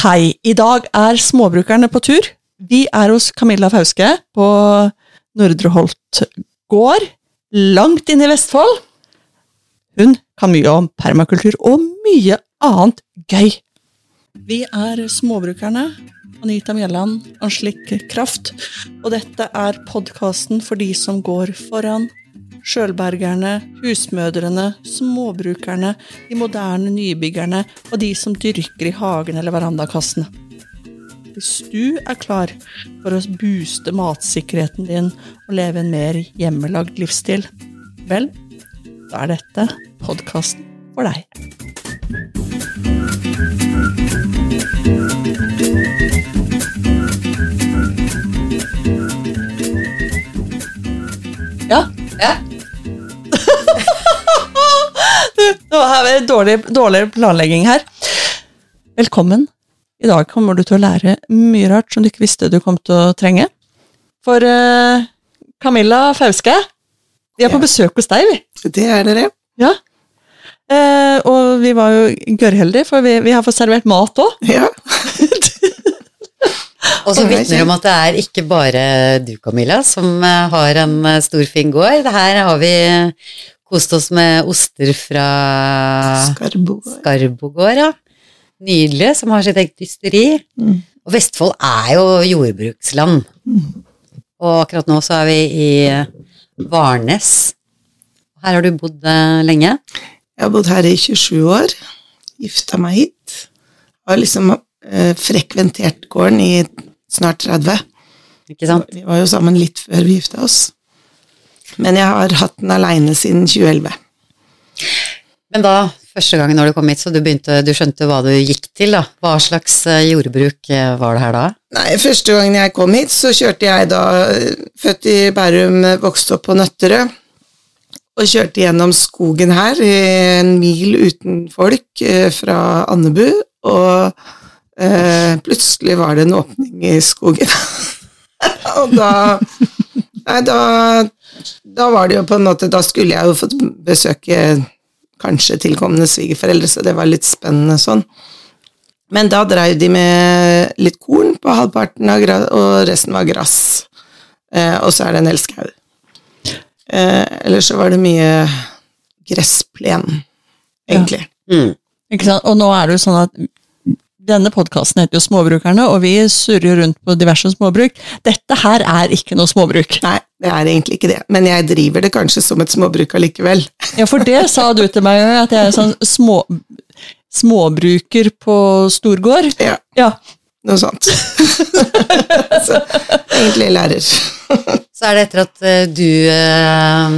Hei, i dag er småbrukerne på tur. Vi er hos Camilla Fauske på Nordre Holt gård, langt inn i Vestfold. Hun kan mye om permakultur og mye annet gøy. Vi er småbrukerne, Anita Mjelland, Anslik Kraft, og dette er podkasten for de som går foran. Sjølbergerne, husmødrene, småbrukerne, de moderne nybyggerne og de som dyrker i hagen eller verandakassene. Hvis du er klar for å booste matsikkerheten din og leve en mer hjemmelagd livsstil, vel, da er dette podkasten for deg. Ja. Ja. Nå har vi dårlig, dårlig planlegging her. Velkommen. I dag kommer du til å lære mye rart som du ikke visste du kom til å trenge. For uh, Camilla Fauske, vi er på Ja. besøk hos deg, vi. Det er dere. Ja. Uh, og vi var jo gørrheldige, for vi, vi har fått servert mat òg. Ja. Og så vitner det om at det er ikke bare du, Camilla, som eh, har en storfin stor, fin gård. Her har vi kost oss med oster fra Skarbo. Skarbogård, ja. Nydelig, som har sitt eget ysteri. Mm. Og Vestfold er jo jordbruksland. Og akkurat nå så er vi i Varnes. Her har du bodd eh, lenge. Jeg har bodd her i 27 år. Gifta meg hit. Har liksom eh, frekventert gården i snart 30. Ikke sant? Vi var jo sammen litt før vi gifta oss. Men jeg har hatt den aleine siden 2011. Men da, første gangen når du kom hit, så du, begynte, du skjønte hva du gikk til, da. Hva slags eh, jordbruk eh, var det her da? Nei, Første gangen jeg kom hit, så kjørte jeg da eh, Født i Bærum, vokste opp på Nøtterøy. Og kjørte gjennom skogen her, en mil uten folk, fra Andebu. Og eh, plutselig var det en åpning i skogen. og da Nei, da, da var det jo på en måte Da skulle jeg jo fått besøke kanskje tilkommende svigerforeldre, så det var litt spennende sånn. Men da dreiv de med litt korn på halvparten, av gras, og resten var gress. Eh, og så er det en hel skau. Eh, ellers så var det mye gressplen, egentlig. Mm. Ikke sant? Og nå er det jo sånn at denne podkasten heter jo Småbrukerne, og vi surrer rundt på diverse småbruk. Dette her er ikke noe småbruk. Nei, det er egentlig ikke det, men jeg driver det kanskje som et småbruk allikevel. Ja, for det sa du til meg en gang, at jeg er sånn små, småbruker på storgård. Ja, Ja. noe sånt. så egentlig lærer. Så er det etter at eh, du eh,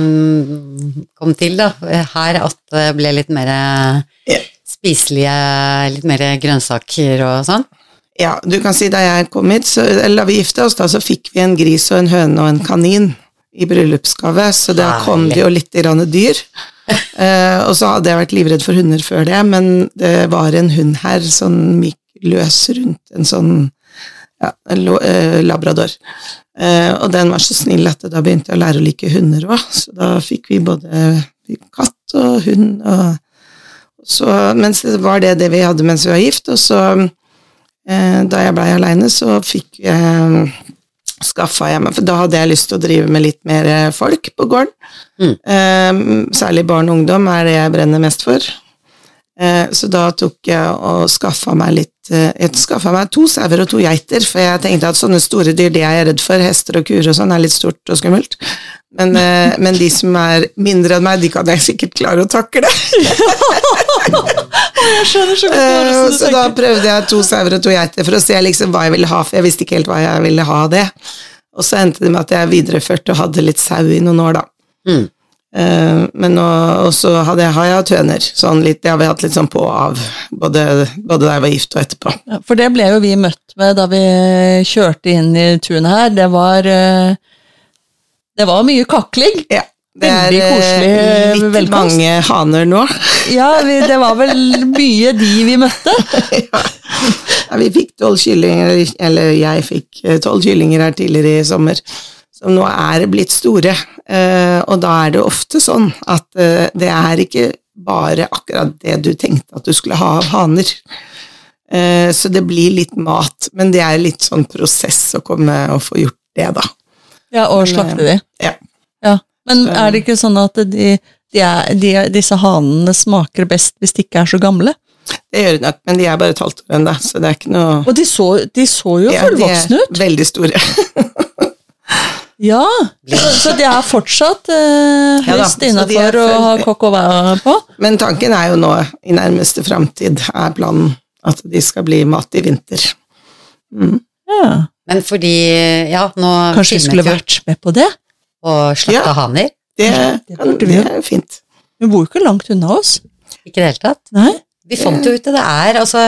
kom til, da, her at det ble litt mer eh, Ja. Spiselige, litt mer grønnsaker og sånn? Ja, du kan si da jeg kom hit, så, eller da vi gifta oss, da, så fikk vi en gris og en høne og en kanin i bryllupsgave, så da kom det jo litt grann dyr. Eh, og så hadde jeg vært livredd for hunder før det, men det var en hund her, sånn gikk løs rundt en sånn ja, en eh, labrador. Eh, og den var så snill at da begynte jeg å lære å like hunder òg, så da fikk vi både katt og hund og så, mens det var det, det vi hadde mens vi var gift, og så eh, da jeg blei aleine, så fikk jeg skaffa jeg meg For da hadde jeg lyst til å drive med litt mer eh, folk på gården. Mm. Eh, særlig barn og ungdom er det jeg brenner mest for. Eh, så da tok jeg og skaffa meg litt eh, Jeg skaffa meg to sauer og to geiter, for jeg tenkte at sånne store dyr, det er jeg redd for. Hester og kuer og sånn er litt stort og skummelt. Men, eh, men de som er mindre enn meg, de kan jeg sikkert klare å takle. Jeg skjønner så Eh, så da prøvde jeg to sauer og to geiter for å se liksom hva jeg ville ha, for jeg visste ikke helt hva jeg ville ha av det. Og så endte det med at jeg videreførte og hadde litt sau i noen år, da. Mm. Eh, men så har jeg hatt høner. Sånn litt, det har vi hatt litt sånn på og av, både, både da jeg var gift og etterpå. Ja, for det ble jo vi møtt med da vi kjørte inn i tunet her. Det var, eh, det var mye kakling. Ja, det er koselig eh, litt velkomst. mange haner nå. Ja, vi, det var vel mye de vi møtte. ja. Ja, vi fikk tolv kyllinger, eller jeg fikk tolv kyllinger her tidligere i sommer, som nå er blitt store. Eh, og da er det ofte sånn at eh, det er ikke bare akkurat det du tenkte at du skulle ha av haner. Eh, så det blir litt mat, men det er litt sånn prosess å komme og få gjort det, da. Ja, og slakte de. Ja. Ja. Men er det ikke sånn at de, de er, de, disse hanene smaker best hvis de ikke er så gamle? Det gjør det nok, men de er bare et halvt år ennå, så det er ikke noe Og de så, de så jo Ja, de er fullvoksne ut. Veldig store. Ja, så, det de er fortsatt eh, høyst ja, innafor å ha kokk og vær på. Men tanken er jo nå, i nærmeste framtid, er planen at de skal bli mat i vinter. Ja. Men fordi, ja, nå Kanskje vi skulle vært med på det? og slakta Ja. haner. Det, det det jo. er fint. Hun bor jo ikke langt unna oss. Ikke i det hele tatt. Nei? Vi fant jo ut det. Det er altså,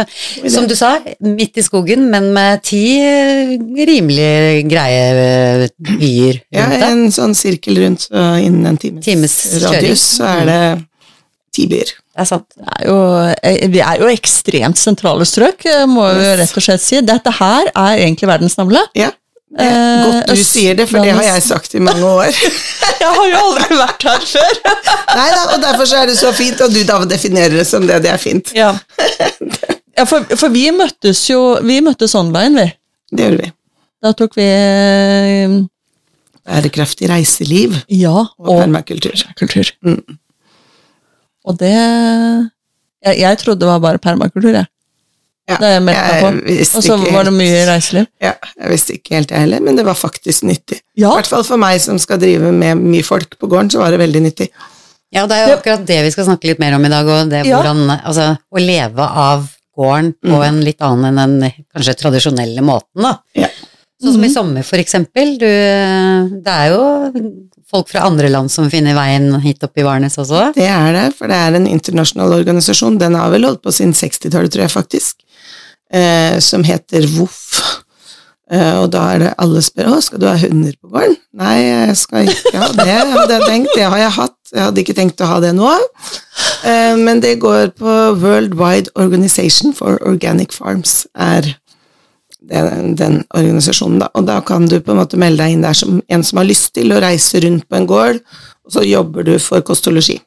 som du sa, midt i skogen, men med ti eh, rimelig greie eh, byer Ja, rundt det. en sånn sirkel rundt, så innen en times, Times radius, så er det ti byer. Det er sant. Det er jo, eh, vi er jo ekstremt sentrale strøk, eh, må vi rett og slett si. Dette her er egentlig verdensnavlet. Ja, det er Eh, godt du sier det, for det har jeg sagt i mange år. Jeg har jo aldri vært her før. Nei da, og derfor så er det så fint, og du da definerer det som det, det er fint. Ja, ja for, for vi møttes jo Vi møttes online, vi. Det gjorde vi. Da tok vi eh, Bærekraftig reiseliv Ja, og og permakultur. kultur. Mm. Og det jeg, jeg trodde det var bare permakultur, jeg. Ja, Det er jeg meldt meg på. Og så var det mye reiseliv. Ja, jeg visste ikke helt jeg heller, men det var faktisk nyttig. I Ja, hvert fall for meg som skal drive med mye folk på gården, så var det veldig nyttig. Ja, og det er jo akkurat det vi skal snakke litt mer om i dag, og det Ja. hvordan Altså, å leve av gården på Mm. en litt annen enn den kanskje tradisjonelle måten, da. Ja. Sånn som i sommer, for eksempel. Du, det er jo folk fra andre land som finner veien hit opp i Varnes også. Det er det, for det er en internasjonal organisasjon. Den har vel holdt på siden 60-tallet, tror jeg faktisk. Eh, som heter Voff. Eh, og da er det alle spør å, skal du ha hunder på gården. Nei, jeg skal ikke ha det, hadde jeg tenkt. Det har jeg hatt. Jeg hadde ikke tenkt å ha det nå. Eh, men det går på World Wide Organization for Organic Farms, er den, den organisasjonen, da. Og da kan du på en måte melde deg inn der som en som har lyst til å reise rundt på en gård, og så jobber du for kost og losji.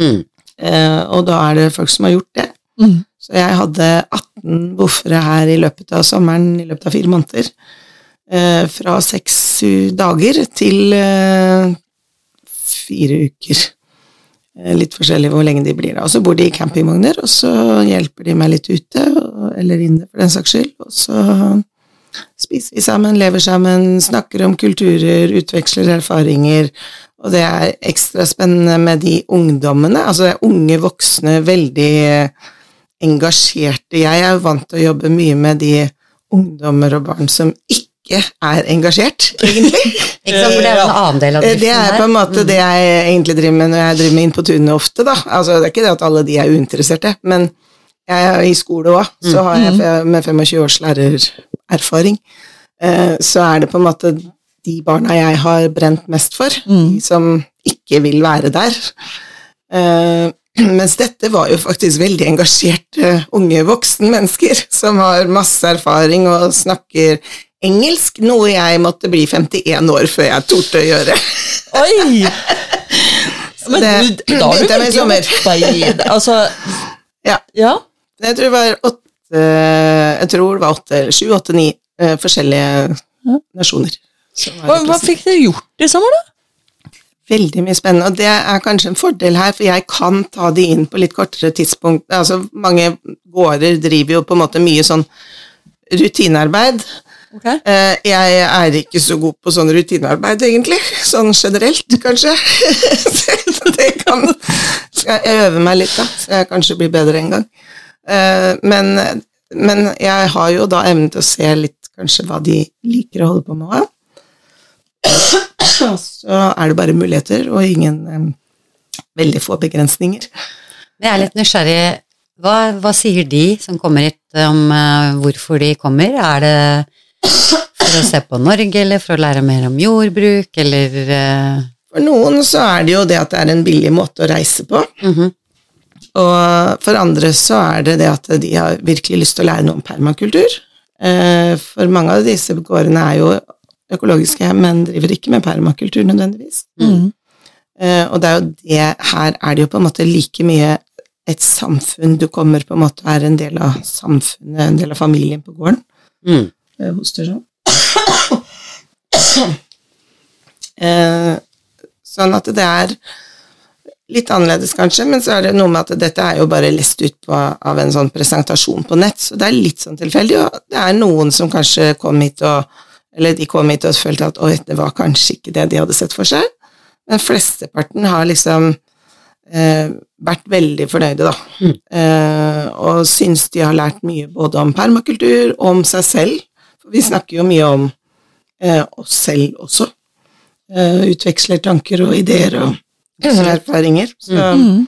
Mm. Eh, og da er det folk som har gjort det. Mm. Så jeg hadde 18 buffere her i løpet av sommeren, i løpet av fire måneder. Eh, fra seks u- dager til eh, fire uker. Eh, litt forskjellig hvor lenge de blir da. Og så bor de i campingvogner, og så hjelper de meg litt ute, eller inne for den saks skyld. Og så spiser vi sammen, lever sammen, snakker om kulturer, utveksler erfaringer. Og det er ekstra spennende med de ungdommene, altså det er unge voksne, veldig engasjerte. Jeg er jo vant til å jobbe mye med de ungdommer og barn som ikke er engasjert, egentlig. Ikke sant, for det er en annen del av Eh, driften Det er på en måte det jeg egentlig driver med når jeg driver med Inn på tunet ofte, da. Altså, det er ikke det at alle de er uinteresserte, men jeg er i skole òg, så har jeg med 25 års lærererfaring, eh, så er det på en måte de barna jeg har brent mest for, de som ikke vil være der. Eh, Mens dette var jo faktisk veldig engasjerte unge voksenmennesker som har masse erfaring og snakker engelsk, noe jeg måtte bli 51 år før jeg torde å gjøre. Oi! Men det du, da har du virkelig hoppa i det. Altså, Ja. ja. Jeg tror det var åtte Jeg tror det var åtte, sju, åtte, ni eh, forskjellige nasjoner. Hva, hva fikk dere gjort i sommer, da? Veldig mye spennende, og det er kanskje en fordel her, for jeg kan ta de inn på litt kortere tidspunkt. Altså, mange gårder driver jo på en måte mye sånn rutinearbeid. Ok. Eh, Jeg er ikke så god på sånn rutinearbeid, egentlig. Sånn generelt, kanskje. det kan Skal jeg øve meg litt, da, så jeg kanskje blir bedre en gang. Eh, Men, men jeg har jo da evnen til å se litt kanskje hva de liker å holde på med. Så er det bare muligheter, og ingen Veldig få begrensninger. Jeg er litt nysgjerrig. Hva, hva sier de som kommer hit om uh, hvorfor de kommer? Er det for å se på Norge, eller for å lære mer om jordbruk, eller uh... For noen så er det jo det at det er en billig måte å reise på. mhm. Og for andre så er det det at de har virkelig lyst til å lære noe om permakultur. Uh, For mange av disse gårdene er jo økologiske, men driver ikke med permakultur nødvendigvis. Mm. Uh, Og det er jo det Her er det jo på en måte like mye et samfunn. Du kommer på en måte er en del av samfunnet, en del av familien på gården. Mm. Jeg hoster sånn. Uh, sånn at det er litt annerledes, kanskje, men så er det noe med at dette er jo bare lest ut på, av en sånn presentasjon på nett, så det er litt sånn tilfeldig, og det er noen som kanskje kom hit og Eller de kom hit og følte at oi, det var kanskje ikke det de hadde sett for seg, men flesteparten har liksom eh, vært veldig fornøyde, da, Mm. eh, og syns de har lært mye både om permakultur og om seg selv, for vi snakker jo mye om eh, oss selv også. Eh, utveksler tanker og ideer og erfaringer. Så, Mm.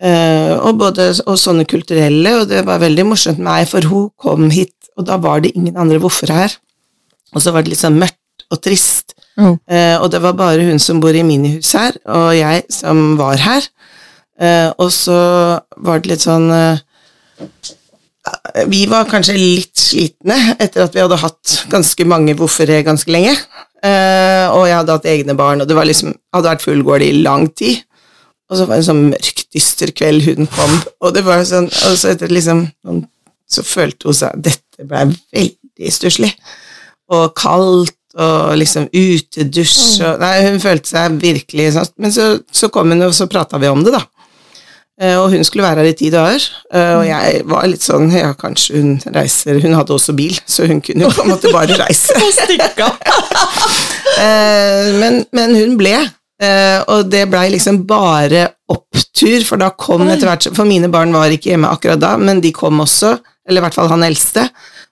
eh, og, både, og sånne kulturelle, og det var veldig morsomt med meg, for hun kom hit, og da var det ingen andre hvorfor her. Og så var det litt sånn mørkt og trist, Mm. eh, og det var bare hun som bor i minihus her, og jeg som var her. Eh, og så var det litt sånn eh, Vi var kanskje litt slitne etter at vi hadde hatt ganske mange hvorfere ganske lenge. Eh, og jeg hadde hatt egne barn, og det var liksom, hadde vært full gård i lang tid. Og så var det en sånn mørk, dyster kveld hun kom, og det var sånn, og så etter liksom Så følte hun seg Dette ble veldig stusslig. Og kaldt, og liksom utedusj og Nei, hun følte seg virkelig sånn. Men så, så kom hun, og så prata vi om det, da. Eh, Og hun skulle være her i ti dager, eh, og jeg var litt sånn Ja, kanskje hun reiser Hun hadde også bil, så hun kunne jo på en måte bare reise. Eh, men, men hun ble, Uh, og det blei liksom bare opptur, for da kom etter hvert For mine barn var ikke hjemme akkurat da, men de kom også, eller i hvert fall han eldste,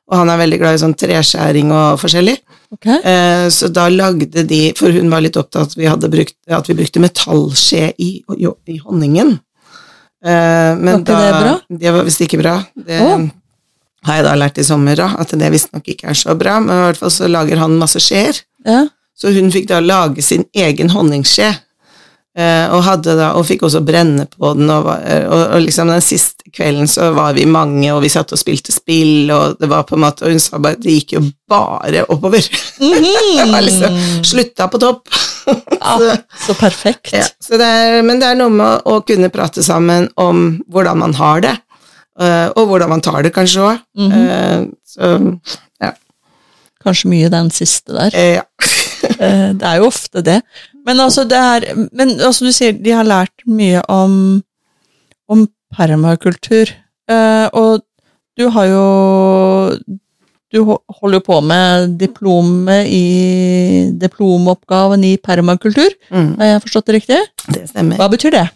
og han er veldig glad i sånn treskjæring og forskjellig. Okay. Eh, så da lagde de For hun var litt opptatt av at vi, hadde brukt, at vi brukte metallskje i, i, i honningen. Eh, men Var ikke det bra? Det var visst ikke bra. Det oh. har jeg da lært i sommer, da, at det visstnok ikke er så bra, men i hvert fall så lager han masse skjeer. Ja. Så hun fikk da lage sin egen honningskje, og, hadde da, og fikk også brenne på den, og, var- og, og liksom den siste kvelden så var vi mange, og vi satt og spilte spill, og det var på en måte, og hun sa bare det gikk jo bare oppover. Mm liksom slutta på topp. Ja, så perfekt. Ja, så det er, men det er noe med å kunne prate sammen om hvordan man har det, eh, og hvordan man tar det kanskje òg. Så ja. Kanskje mye den siste der. eh, ja. Eh, Det er jo ofte det. Men altså, det er Men altså, du sier de har lært mye om, om permakultur. Eh, og du har jo Du holder jo på med diplomet i Diplomoppgaven i permakultur. Mm, Har jeg forstått det riktig? det stemmer. Hva betyr det?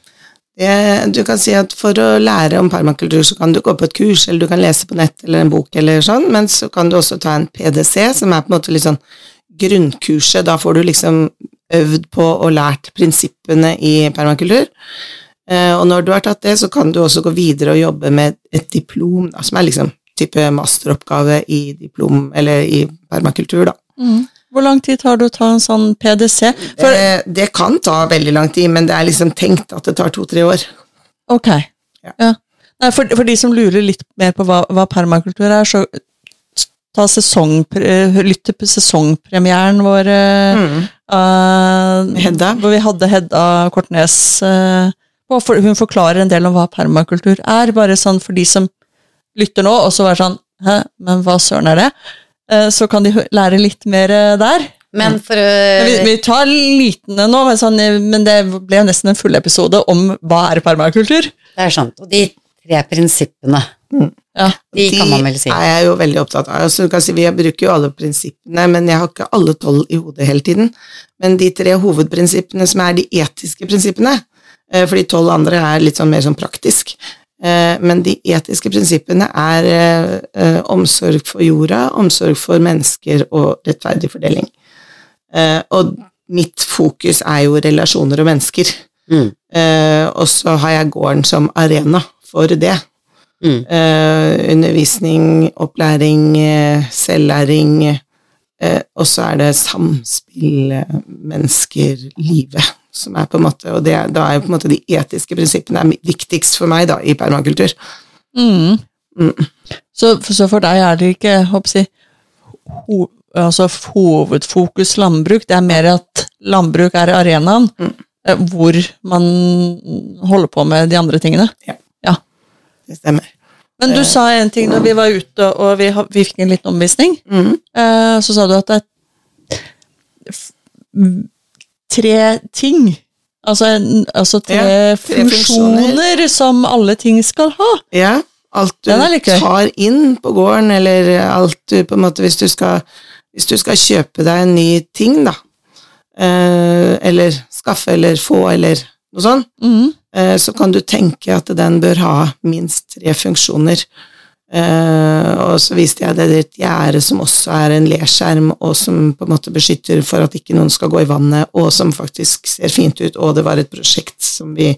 Det, du kan si at for å lære om permakultur, så kan du gå på et kurs, eller du kan lese på nett eller en bok, eller sånn, men så kan du også ta en PDC, som er på en måte litt sånn grunnkurset. Da får du liksom øvd på og lært prinsippene i permakultur. Eh, og når du har tatt det, så kan du også gå videre og jobbe med et diplom, da, som er liksom type masteroppgave i diplom, eller i permakultur, da. Hvor lang tid tar det å ta en sånn PDC? For, det, det kan ta veldig lang tid, men det er liksom tenkt at det tar to-tre år. ok. Ja. Ja. Nei, for, for de som lurer litt mer på hva, hva permakultur er, så ta sesong, lytt til sesongpremieren vår eh, Mm. uh, Hedda. Hvor vi hadde Hedda Kortnes uh, på, for, Hun forklarer en del om hva permakultur er, bare sånn for de som lytter nå, og så være sånn Hæ, men hva søren er det? Uh, så kan de lære litt mer eh, der. Men for å Vi, vi tar liten nå, men, sånn, eh, men det ble jo nesten en full episode om hva er permakultur. Det er sant. Og de tre prinsippene, Ja. de kan man vel si. er jeg jo veldig opptatt av. Altså, du kan si, vi bruker jo alle prinsippene, men jeg har ikke alle tolv i hodet hele tiden. Men de tre hovedprinsippene som er de etiske prinsippene, eh, for de tolv andre er litt sånn mer sånn praktisk, eh, men de etiske prinsippene er eh, omsorg for jorda, omsorg for mennesker og rettferdig fordeling. Eh, og mitt fokus er jo relasjoner og mennesker. Mm. Eh, og så har jeg gården som arena for det. Mm. Eh, undervisning, opplæring, eh, selvlæring, eh, og så er det samspill, eh, mennesker, livet, som er på en måte Og det, da er jo på en måte de etiske prinsippene er viktigst for meg da, i permakultur. Mm. Mm. Så, så for deg er det ikke håper jeg, ho, altså hovedfokus landbruk, det er mer at landbruk er arenaen Mm. eh, hvor man holder på med de andre tingene. Ja. Det stemmer. Men du sa en ting da vi var ute og vi, vi fikk en liten omvisning. Mhm. Eh, så sa du at det er tre ting. Altså, en, altså tre, Ja, tre funksjoner som alle ting skal ha. Ja, alt du tar inn på gården, eller alt du på en måte Hvis du skal, hvis du skal kjøpe deg en ny ting, da, eh, eller skaffe eller få, eller noe sånt, Mhm. Eh, så kan du tenke at den bør ha minst tre funksjoner. Eh, og så viste jeg det et gjerde som også er en leskjerm, og som på en måte beskytter for at ikke noen skal gå i vannet, og som faktisk ser fint ut, og det var et prosjekt som vi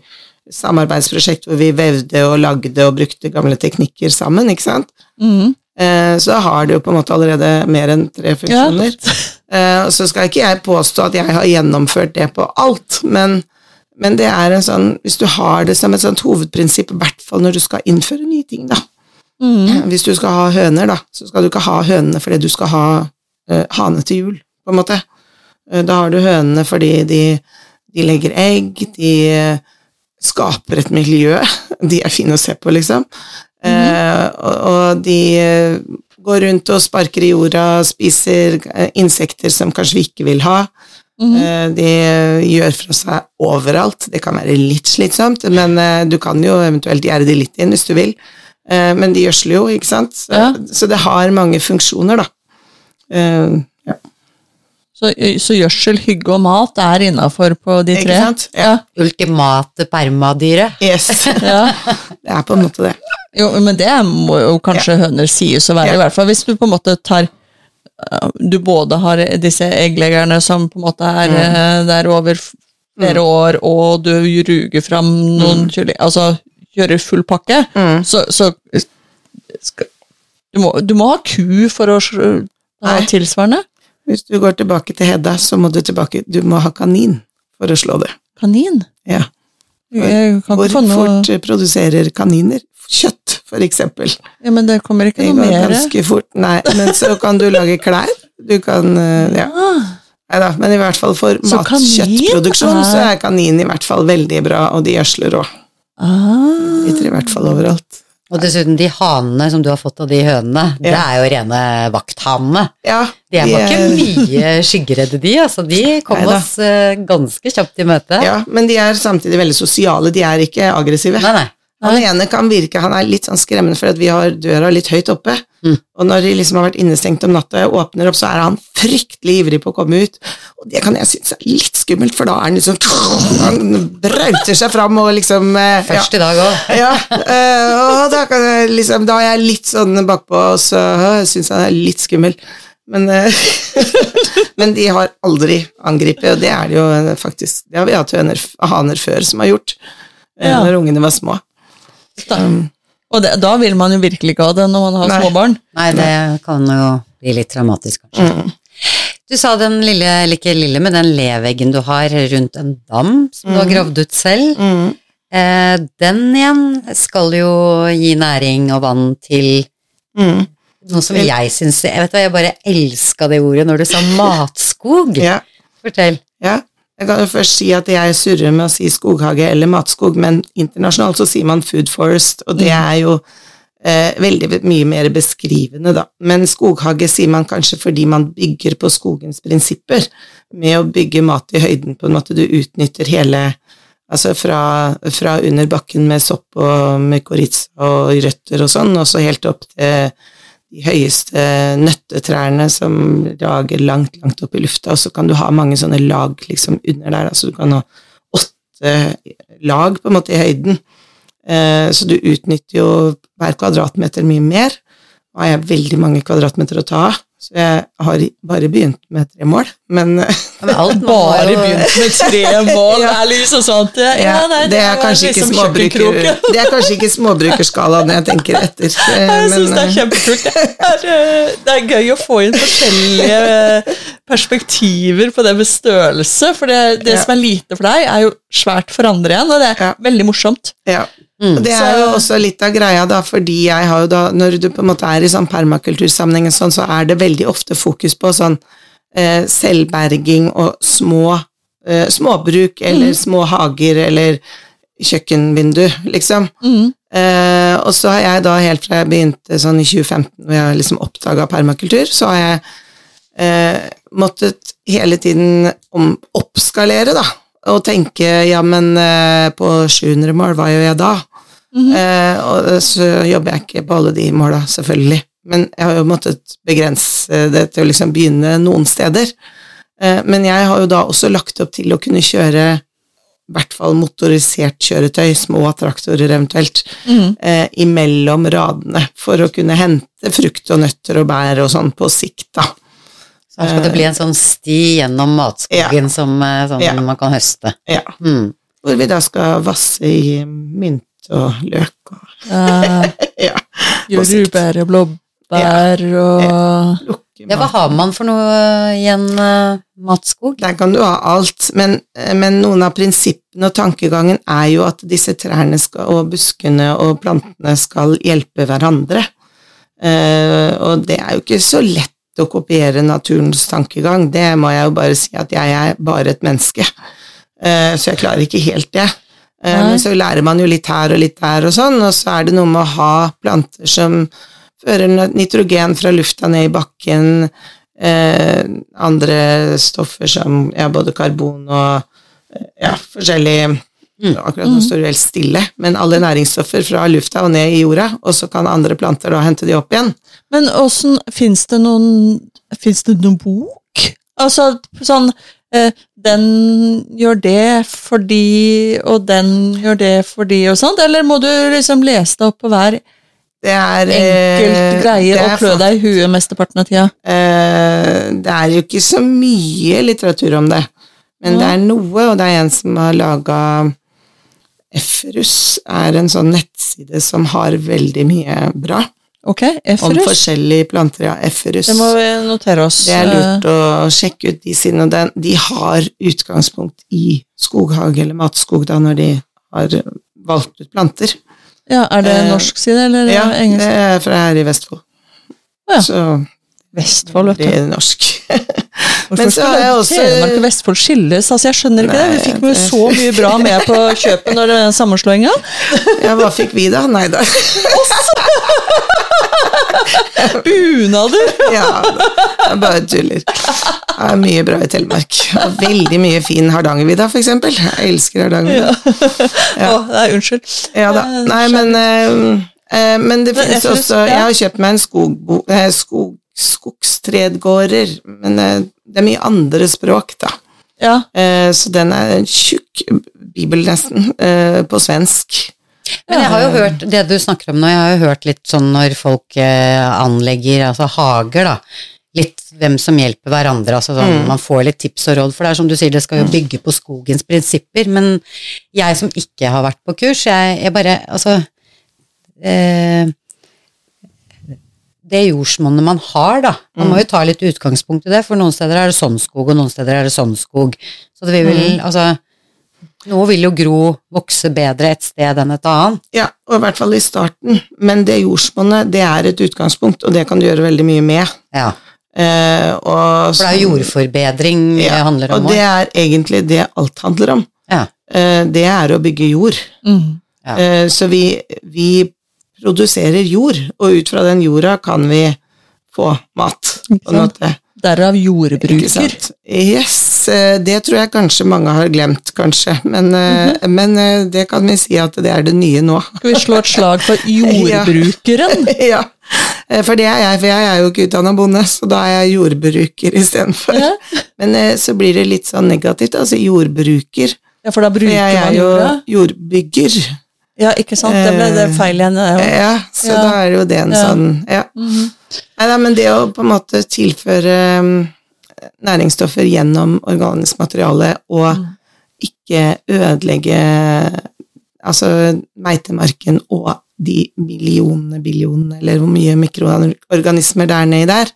samarbeidsprosjekt hvor vi vevde og lagde og brukte gamle teknikker sammen, ikke sant? Mm. Eh, så har det jo på en måte allerede mer enn tre Ja. funksjoner. Eh, så skal ikke jeg påstå at jeg har gjennomført det på alt, men, men det er en sånn Hvis du har det som et sånt hovedprinsipp, i hvert fall når du skal innføre nye ting, da. Mm. Hvis du skal ha høner, da, så skal du ikke ha hønene fordi du skal ha uh, hane til jul, på en måte. Uh, da har du hønene fordi de, de legger egg, de uh, skaper et miljø. De er fine å se på, liksom. Eh, og, og de eh, går rundt og sparker i jorda, spiser eh, insekter som kanskje vi ikke vil ha. Eh, De gjør fra seg overalt. Det kan være litt slitsomt, men eh, du kan jo eventuelt gjerde de litt inn hvis du vil. Eh, Men de gjødsler jo, ikke sant? Så, Ja. så det har mange funksjoner, da. Eh, Ja. Så, så gjødsel, hygge og mat er innafor på de Ikke tre? sant? Ja. Ultimate permadyret. Yes. Ja. Det er på en måte det. Jo, men det må jo kanskje høner sies å være, Ja. i hvert fall hvis du på en måte tar Du både har disse eggleggerne som på en måte er mm. der over flere flere år, og du ruger fram noen kylling Altså kjører full pakke, Mm. så, så skal, du, må, du må ha ku for å ha tilsvarende. Hvis du går tilbake til Hedda, så må du tilbake Du må ha kanin for å slå det. Kanin. Ja. Hvor noe fort eh, produserer kaniner kjøtt, for eksempel? ja, Men det kommer ikke noe mer. ganske fort. Nei, men så kan du lage klær. Du kan eh, Ja. Ah, Nei da, men i hvert fall for matkjøttproduksjon så er- kanin i hvert fall veldig bra, og de gjødsler òg. ah. Biter i hvert fall overalt. Og dessuten de hanene som du har fått av de hønene, det er jo rene vakthanene. Ja, De var er- ikke mye skyggeredde, de. Altså, de kom Neida. oss eh, ganske kjapt i møte. Ja, men de er samtidig veldig sosiale, de er ikke aggressive. Nei, nei. Han ene kan virke, han er litt sånn skremmende for at vi har døra litt høyt oppe. Mm. Og når de liksom har vært innestengt om natta og jeg åpner opp, så er han fryktelig ivrig på å komme ut. Og det kan jeg synes er litt skummelt, for da er han liksom Han brauter seg fram og liksom eh, ja. Først i dag òg. Ja, eh, og da, kan jeg liksom, da er jeg litt sånn bakpå, og så øh, syns han er litt skummel. Men, eh, men de har aldri angrepet, og det er det jo faktisk Det har vi hatt høner, haner før som har gjort, Ja. når ungene var små. Da. Og det, da vil man jo virkelig ikke ha det når man har Nei. små barn. Nei, det kan jo bli litt traumatisk, kanskje. Mm. Du sa den lille, eller ikke lille, men den leveggen du har rundt en dam som du har gravd ut selv. Mm. Eh, den igjen skal jo gi næring og vann til Mm. noe som jeg syns Jeg vet hva, jeg bare elska det ordet når du sa matskog. Ja, Fortell. ja. Jeg kan jo først si at jeg surrer med å si skoghage eller matskog, men internasjonalt så sier man food forest, og det er jo eh, veldig mye mer beskrivende, da. Men skoghage sier man kanskje fordi man bygger på skogens prinsipper, med å bygge mat i høyden, på en måte du utnytter hele Altså fra, fra under bakken med sopp og mykorrhiza og røtter og sånn, og så helt opp til de høyeste nøttetrærne som rager langt, langt opp i lufta, og så kan du ha mange sånne lag liksom under der, altså du kan ha åtte lag på en måte i høyden. Eh, så du utnytter jo hver kvadratmeter mye mer. Nå har jeg veldig mange kvadratmeter å ta av, så jeg har bare begynt med tre mål, men men alt Bare jo- begynt med tre mål, det er liksom at ja, ja, nei, det er kanskje ikke liksom småbruker, det er kanskje ikke småbrukerskalaen jeg tenker etter. eh, Jeg syns men, det er kjempekult. Det er, eh, det er gøy å få inn forskjellige eh, perspektiver på det med størrelse. For det, det Ja. som er lite for deg, er jo svært for andre igjen, og det er Ja. veldig morsomt. Ja. Mm. Og det er jo også litt av greia, da, fordi jeg har jo da, når du på en måte er i sånn permakultursammenheng, sånn, så er det veldig ofte fokus på sånn eh, selvberging og små eh, småbruk, eller små hager, eller kjøkkenvindu, liksom. Mm. Eh, og så har jeg da helt fra jeg begynte sånn i 2015, hvor jeg liksom oppdaga permakultur, så har jeg eh, måttet hele tiden om, oppskalere, da. Og tenke ja, men eh, på 700 mål, hva gjør jeg da? eh, og så jobber jeg ikke på alle de måla, selvfølgelig. Men jeg har jo måttet begrense det til å liksom begynne noen steder. Eh, men jeg har jo da også lagt opp til å kunne kjøre i hvert fall motorisert kjøretøy, små traktorer eventuelt, Mm. eh, imellom radene, for å kunne hente frukt og nøtter og bær og sånn på sikt, da. Så her skal det bli en sånn sti gjennom matskogen som eh, sånn Ja. man kan høste. Ja. Mm. Hvor vi da skal vasse i mynt og løk og Ja, ja. Jordbær og blåbær og lukke Ja, hva har man for noe i en eh, matskog? Der kan du ha alt, men, men noen av prinsippene og tankegangen er jo at disse trærne skal, og buskene og plantene skal hjelpe hverandre. Uh, og det er jo ikke så lett å kopiere naturens tankegang, det må jeg jo bare si at jeg er bare et menneske. Uh, så jeg klarer ikke helt det. Eh, men så lærer man jo litt her og litt der og sånn, og så er det noe med å ha planter som fører nitrogen fra lufta ned i bakken, eh, andre stoffer som ja, både karbon og eh, ja, forskjellig Akkurat nå står det helt stille, men alle næringsstoffer fra lufta og ned i jorda, og så kan andre planter da hente de opp igjen. Men åssen Fins det noen Fins det noen bok? Altså sånn eh, Den gjør det fordi Og den gjør det fordi og sånt? Eller må du liksom lese deg opp på hver Det er enkelt eh, greie det og er klø deg i huet mesteparten av tida? Eh, det er jo ikke så mye litteratur om det, men det er noe, og det er en som har laga Efrus, er en sånn nettside som har veldig mye bra Ok, om forskjellige planter. Ja, Efrus. Det må vi notere oss. Det er lurt å sjekke ut de sine. og den- De har utgangspunkt i skoghage eller matskog da, når de har valgt ut planter. Eh, Ja, Er det Eh, norsk side, eller Ja, engelsk? det er fra her i Vestfold. Ja. Så Vestfold, vet du. det er norsk. Men så har jeg også Telemark og Vestfold skilles? Altså, jeg skjønner ikke det. Vi fikk jo så mye bra med på kjøpet når det var sammenslåinga. Ja, hva fikk vi da? Nei da. Bunader! Ja, jeg bare tuller. Det er mye bra i Telemark. Og veldig mye fin Hardangervidda, eksempel. Jeg elsker Hardangervidda. Å, nei, unnskyld. Ja da. Nei, men eh, eh, Men det finnes også. Jeg har kjøpt meg en skogbo, eh, skog, skogstredgårder, men eh, det er mye andre språk, da. Ja, Eh, Så den er en tjukk bibel, nesten, eh, på svensk. Men jeg har jo hørt det du snakker om nå, jeg har jo hørt litt sånn når folk eh, anlegger altså hager, da. Litt hvem som hjelper hverandre, altså sånn, man får litt tips og råd. For det er som du sier, det skal jo bygge på skogens prinsipper. Men jeg som ikke har vært på kurs, jeg, jeg bare Altså eh, Det jordsmonnet man har, da. Man må jo ta litt utgangspunkt i det, for noen steder er det sånn skog, og noen steder er det sånn skog. Så det vil vel, altså Noe vil jo gro, vokse bedre et sted enn et annet. Ja, og i hvert fall i starten. Men det jordsmonnet, det er et utgangspunkt, og det kan du gjøre veldig mye med. Ja. Eh, og, For det er jordforbedring jordforbedring det handler om Og det er egentlig det alt handler om. Ja. Eh, det er å bygge jord. mm. Ja. Eh, så vi, vi produserer jord, og ut fra den jorda kan vi få mat. På en måte. Derav jordbruker. Yes, det tror jeg kanskje mange har glemt, kanskje. Men, mm -hmm. men eh, det kan vi si at det er det nye nå. Skal vi slå et slag for jordbrukeren? ja, eh, for det er jeg, for jeg er jo ikke utdanna bonde, så da er jeg jordbruker istedenfor. Ja. Men eh, så blir det litt sånn negativt, altså jordbruker. Ja, for da For jorda? jeg er jo jordbygger. Ja, ikke sant? Det ble det feil igjen. Ja, så Ja. da er det jo det en Ja. sånn Ja. Mhm. Nei da, men det å på en måte tilføre mm, næringsstoffer gjennom organisk materiale og Mm. ikke ødelegge altså meitemarken og de millionene, billionene, eller hvor mye mikroorganismer det er nedi der,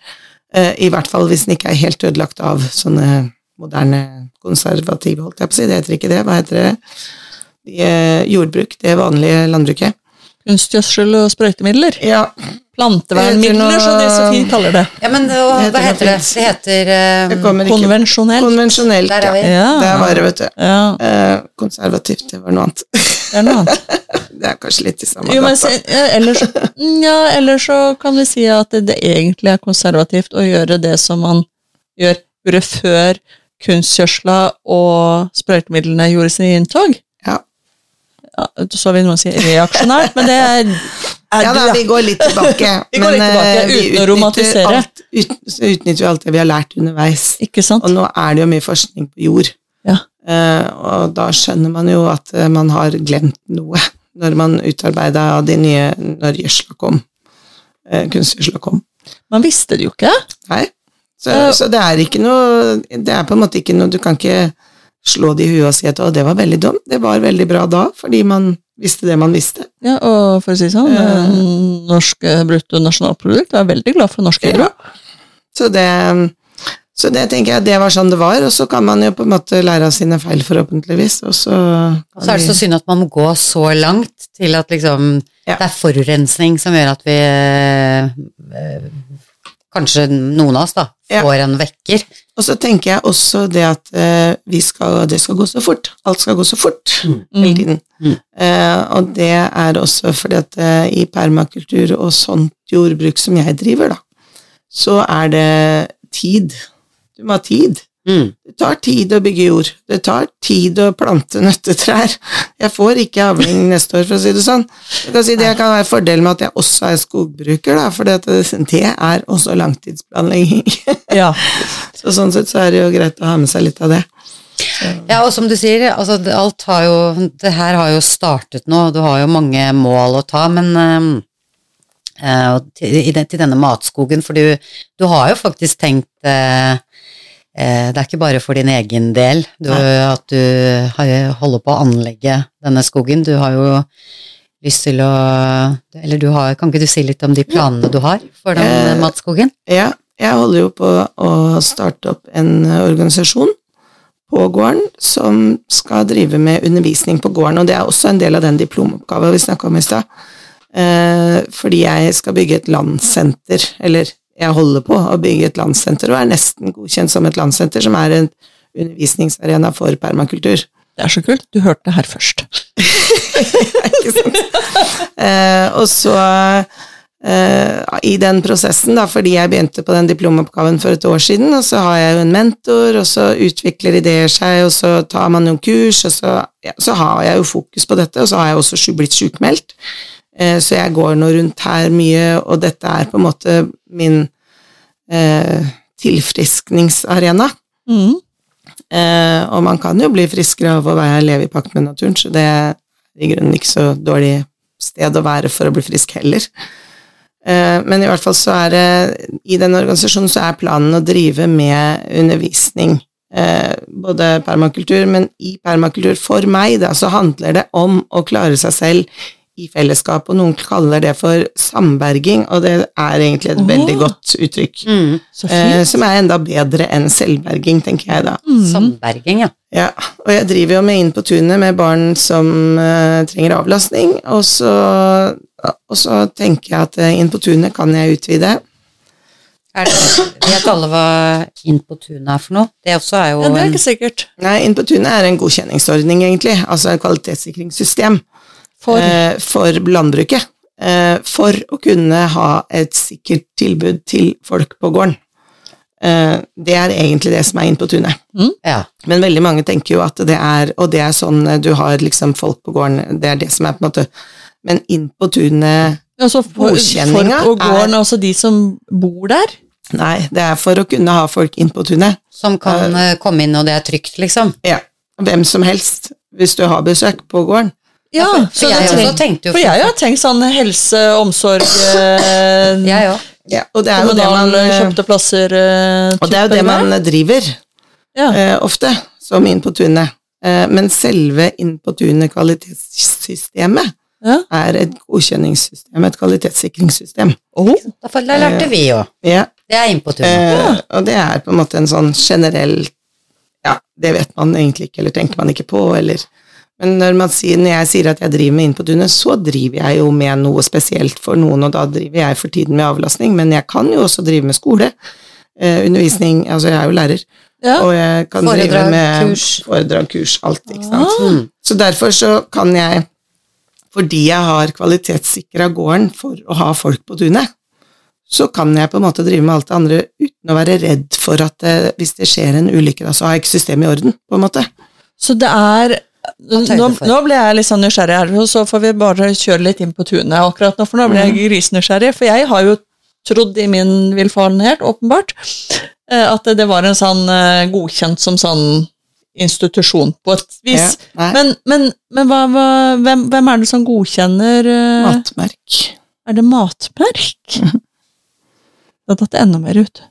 eh, i hvert fall hvis den ikke er helt ødelagt av sånne moderne konservative, holdt jeg på å si, det heter ikke det, hva heter det? De, eh, jordbruk, det vanlige landbruket. Kunstgjødsel og sprøytemidler. Ja, Plantevernmidler, som de så fint kaller det. Ja, men og, Det hva heter det? Det heter um, det Konvensjonelt. Konvensjonelt, Der er vi. ja. Det er var det, vet du. Ja. Eh, konservativt, det var noe annet. Det er noe annet. Det er kanskje litt i samme Jo, men, ja, ellers, ja, ellers så kan vi si at det, det egentlig er konservativt å gjøre det som man gjør, gjorde før kunstgjødsla og sprøytemidlene gjorde sin inntog. Så vil noen si reaksjonært, men det er, er Ja da, vi går litt tilbake. Vi går litt tilbake, eh, uten å romantisere. Alt, ut, så utnytter vi alt det vi har lært underveis. Ikke sant? Og nå er det jo mye forskning på jord. Ja. Uh, og da skjønner man jo at eh, man har glemt noe når man utarbeida de nye Når gjødsla kom. Uh, kunstgjødsla kom. Man visste det jo ikke. Nei. Så, uh, så det er ikke noe Det er på en måte ikke noe Du kan ikke slå de i huet og si at å, det var veldig dumt. Det var veldig bra da, fordi man visste det man visste. Ja, og for å si sånn, Ja. eh, norsk eh, bruttonasjonalprodukt er veldig glad for norsk hydro. Så det, så det tenker jeg det var sånn det var, og så kan man jo på en måte lære av sine feil, forhåpentligvis. Og så, Og så er det så synd at man må gå så langt til at liksom Ja. det er forurensning som gjør at vi eh, Kanskje noen av oss, da, Ja. får en vekker. Og så tenker jeg også det at eh, vi skal, det skal gå så fort. Alt skal gå så fort hele tiden. Mm. Eh, og det er også fordi at eh, i permakultur og sånt jordbruk som jeg driver, da, så er det tid. Du må ha tid. Mm. Det tar tid å bygge jord. Det tar tid å plante nøttetrær. Jeg får ikke avling neste år, for å si det sånn. Jeg kan si Det kan være fordelen med at jeg også er skogbruker, for det er også langtidsplanlegging. Ja. Så sånn sett så er det jo greit å ha med seg litt av det. Ja, og som du sier, altså, alt har jo Det her har jo startet nå, du har jo mange mål å ta, men eh, til, denne matskogen, for du, du har jo faktisk tenkt eh, Det er ikke bare for din egen del du, at du holder på å anlegge denne skogen. Du har jo lyst til å Eller du har Kan ikke du si litt om de planene du har for den Eh, matskogen? Ja, jeg holder jo på å starte opp en organisasjon på gården som skal drive med undervisning på gården, og det er også en del av den diplomoppgaven vi snakka om i stad. Eh, fordi jeg skal bygge et landsenter, eller jeg holder på å bygge et landsenter, og er nesten godkjent som et landsenter, som er en undervisningsarena for permakultur. Det er så kult. Du hørte det her først. ikke sant? Eh, og så eh, i den prosessen, da, fordi jeg begynte på den diplomoppgaven for et år siden, og så har jeg jo en mentor, og så utvikler ideer seg, og så tar man noen kurs, og så, ja, så har jeg jo fokus på dette, og så har jeg også blitt sjukmeldt. Eh, så jeg går nå rundt her mye, og dette er på en måte min eh, tilfriskningsarena. Mm. Eh, og man kan jo bli friskere av å være, leve i pakt med naturen, så det er i grunnen ikke så dårlig sted å være for å bli frisk heller. Eh, men i hvert fall så er det I den organisasjonen så er planen å drive med undervisning. Eh, både permakultur, men i permakultur for meg da, så handler det om å klare seg selv i fellesskap, og noen kaller det for samberging, og det er egentlig et oh. veldig godt uttrykk. Mm. Så Eh, som er enda bedre enn selvberging, tenker jeg da. Mm. Samberging, ja. Ja, og jeg driver jo med Inn på tunet med barn som eh, trenger avlastning, og så, og så tenker jeg at eh, Inn på tunet kan jeg utvide. Er det, vet alle hva Inn på tunet er for noe? Det også er jo Ja, det er ikke sikkert. Nei, Inn på tunet er en godkjenningsordning, egentlig, altså et kvalitetssikringssystem For eh, for landbruket. Eh, for å kunne ha et sikkert tilbud til folk på gården. Eh, det er egentlig det som er Inn på tunet. Ja. Men veldig mange tenker jo at det er Og det er sånn eh, du har liksom folk på gården, det er det som er på en måte Men inn på tunet altså, for, Godkjenninga på gården, er- altså de som bor der. Nei, det er for å kunne ha folk inn på tunet. Som kan uh, komme inn, og det er trygt, liksom. Ja. Hvem som helst, hvis du har besøk på gården. Ja, For jeg også tenkt, For jeg har tenkt sånn helse, omsorg eh, Jeg òg. Ja, og det er jo det man kjøpte plasser eh, Og det er jo det man driver, ja. eh, ofte, som Inn på tunet. Eh, men selve Inn på tunet kvalitetssystemet ja. er et godkjenningssystem, et kvalitetssikringssystem. Oh, Da lærte vi jo. Ja, Det er Inn på tunet. Eh, og det er på en måte en sånn generell Ja, det vet man egentlig ikke, eller tenker man ikke på, eller Men når, man sier, når jeg sier at jeg driver med Inn på tunet, så driver jeg jo med noe spesielt for noen, og da driver jeg for tiden med avlastning, men jeg kan jo også drive med skole. Eh, undervisning Altså, jeg er jo lærer, ja. og jeg kan Foredrag, drive med kurs. foredrag, kurs, alt, ikke sant. Ah. Mm. Så derfor så kan jeg fordi jeg har kvalitetssikra gården for å ha folk på tunet, så kan jeg på en måte drive med alt det andre uten å være redd for at det, hvis det skjer en ulykke, da, så har jeg ikke systemet i orden, på en måte. Så det er nå, nå ble jeg litt sånn nysgjerrig her, og så får vi bare kjøre litt inn på tunet akkurat nå, for nå ble jeg grisenysgjerrig. For jeg har jo trodd i min villfarenhet, åpenbart, eh, at det var en sånn eh, godkjent som sånn institusjon, på et vis. Ja. Men, men, men hva, hva, hvem, hvem er det som godkjenner eh, Matmerk. Er det matmerk? Da datt det enda mer ut.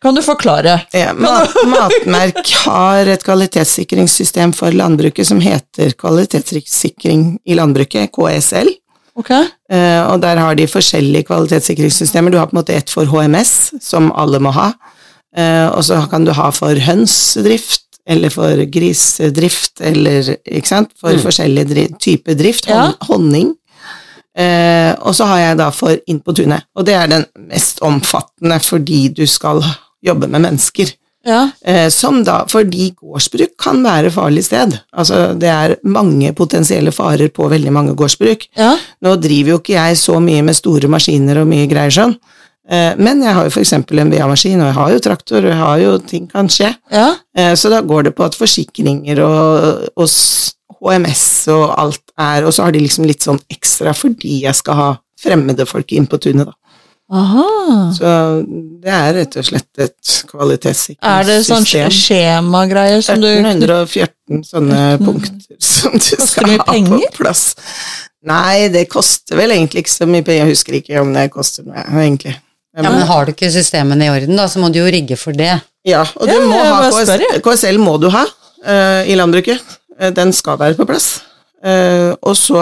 Kan du forklare? Ja, mat, Matmerk har et kvalitetssikringssystem for landbruket som heter Kvalitetssikring i landbruket, KSL. Ok? Eh, og der har de forskjellige kvalitetssikringssystemer. Du har på en måte ett for HMS, som alle må ha. Eh, og så kan du ha for hønsdrift, eller for grisedrift, eller ikke sant, for forskjellige dri typer drift. Ja. Honning. Eh, og så har jeg da for Inn på tunet, og det er den mest omfattende fordi du skal jobbe med mennesker. Ja. Eh, som da, fordi gårdsbruk kan være farlig sted. Altså, det er mange potensielle farer på veldig mange gårdsbruk. Ja. Nå driver jo ikke jeg så mye med store maskiner og mye greier sånn, eh, men jeg har jo eksempel en VA-maskin, og jeg har jo traktor, og jeg har jo ting kan skje. ja. Eh, så da går det på at forsikringer og, og HMS og alt er, og så har de liksom litt sånn ekstra fordi jeg skal ha fremmede folk inn på tunet, da. Aha. Så det er rett og slett et kvalitetssikringssystem. Er det sånn sk- skjemagreier som du 1814 sånne punkter som du skal ha på plass. Nei, det koster vel egentlig ikke så mye penger. Jeg husker ikke om det koster noe, egentlig. Ja, men har du ikke systemene i orden, da, så må du jo rigge for det. Ja, og du Ja, må ha KS. KSL må du ha uh, i landbruket. Uh, den skal være på plass. Uh, og så,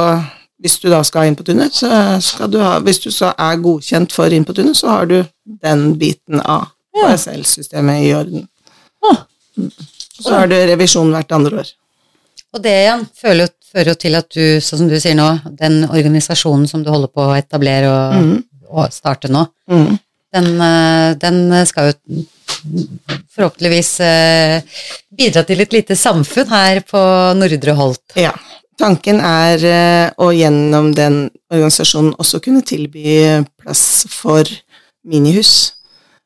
hvis du da skal inn på tunet, så skal du ha Hvis du så er godkjent for inn på tunet, så har du den biten av Ja. KSL-systemet i orden. Ah. Så har du revisjon hvert andre år. Og det igjen føler fører jo til at du, sånn som du sier nå, den organisasjonen som du holder på å etablere og, mm. og starte nå, Mm. den, eh, den skal jo forhåpentligvis eh, bidra til et lite samfunn her på Nordre Holt. Ja. Tanken er eh, å gjennom den organisasjonen også kunne tilby plass for minihus.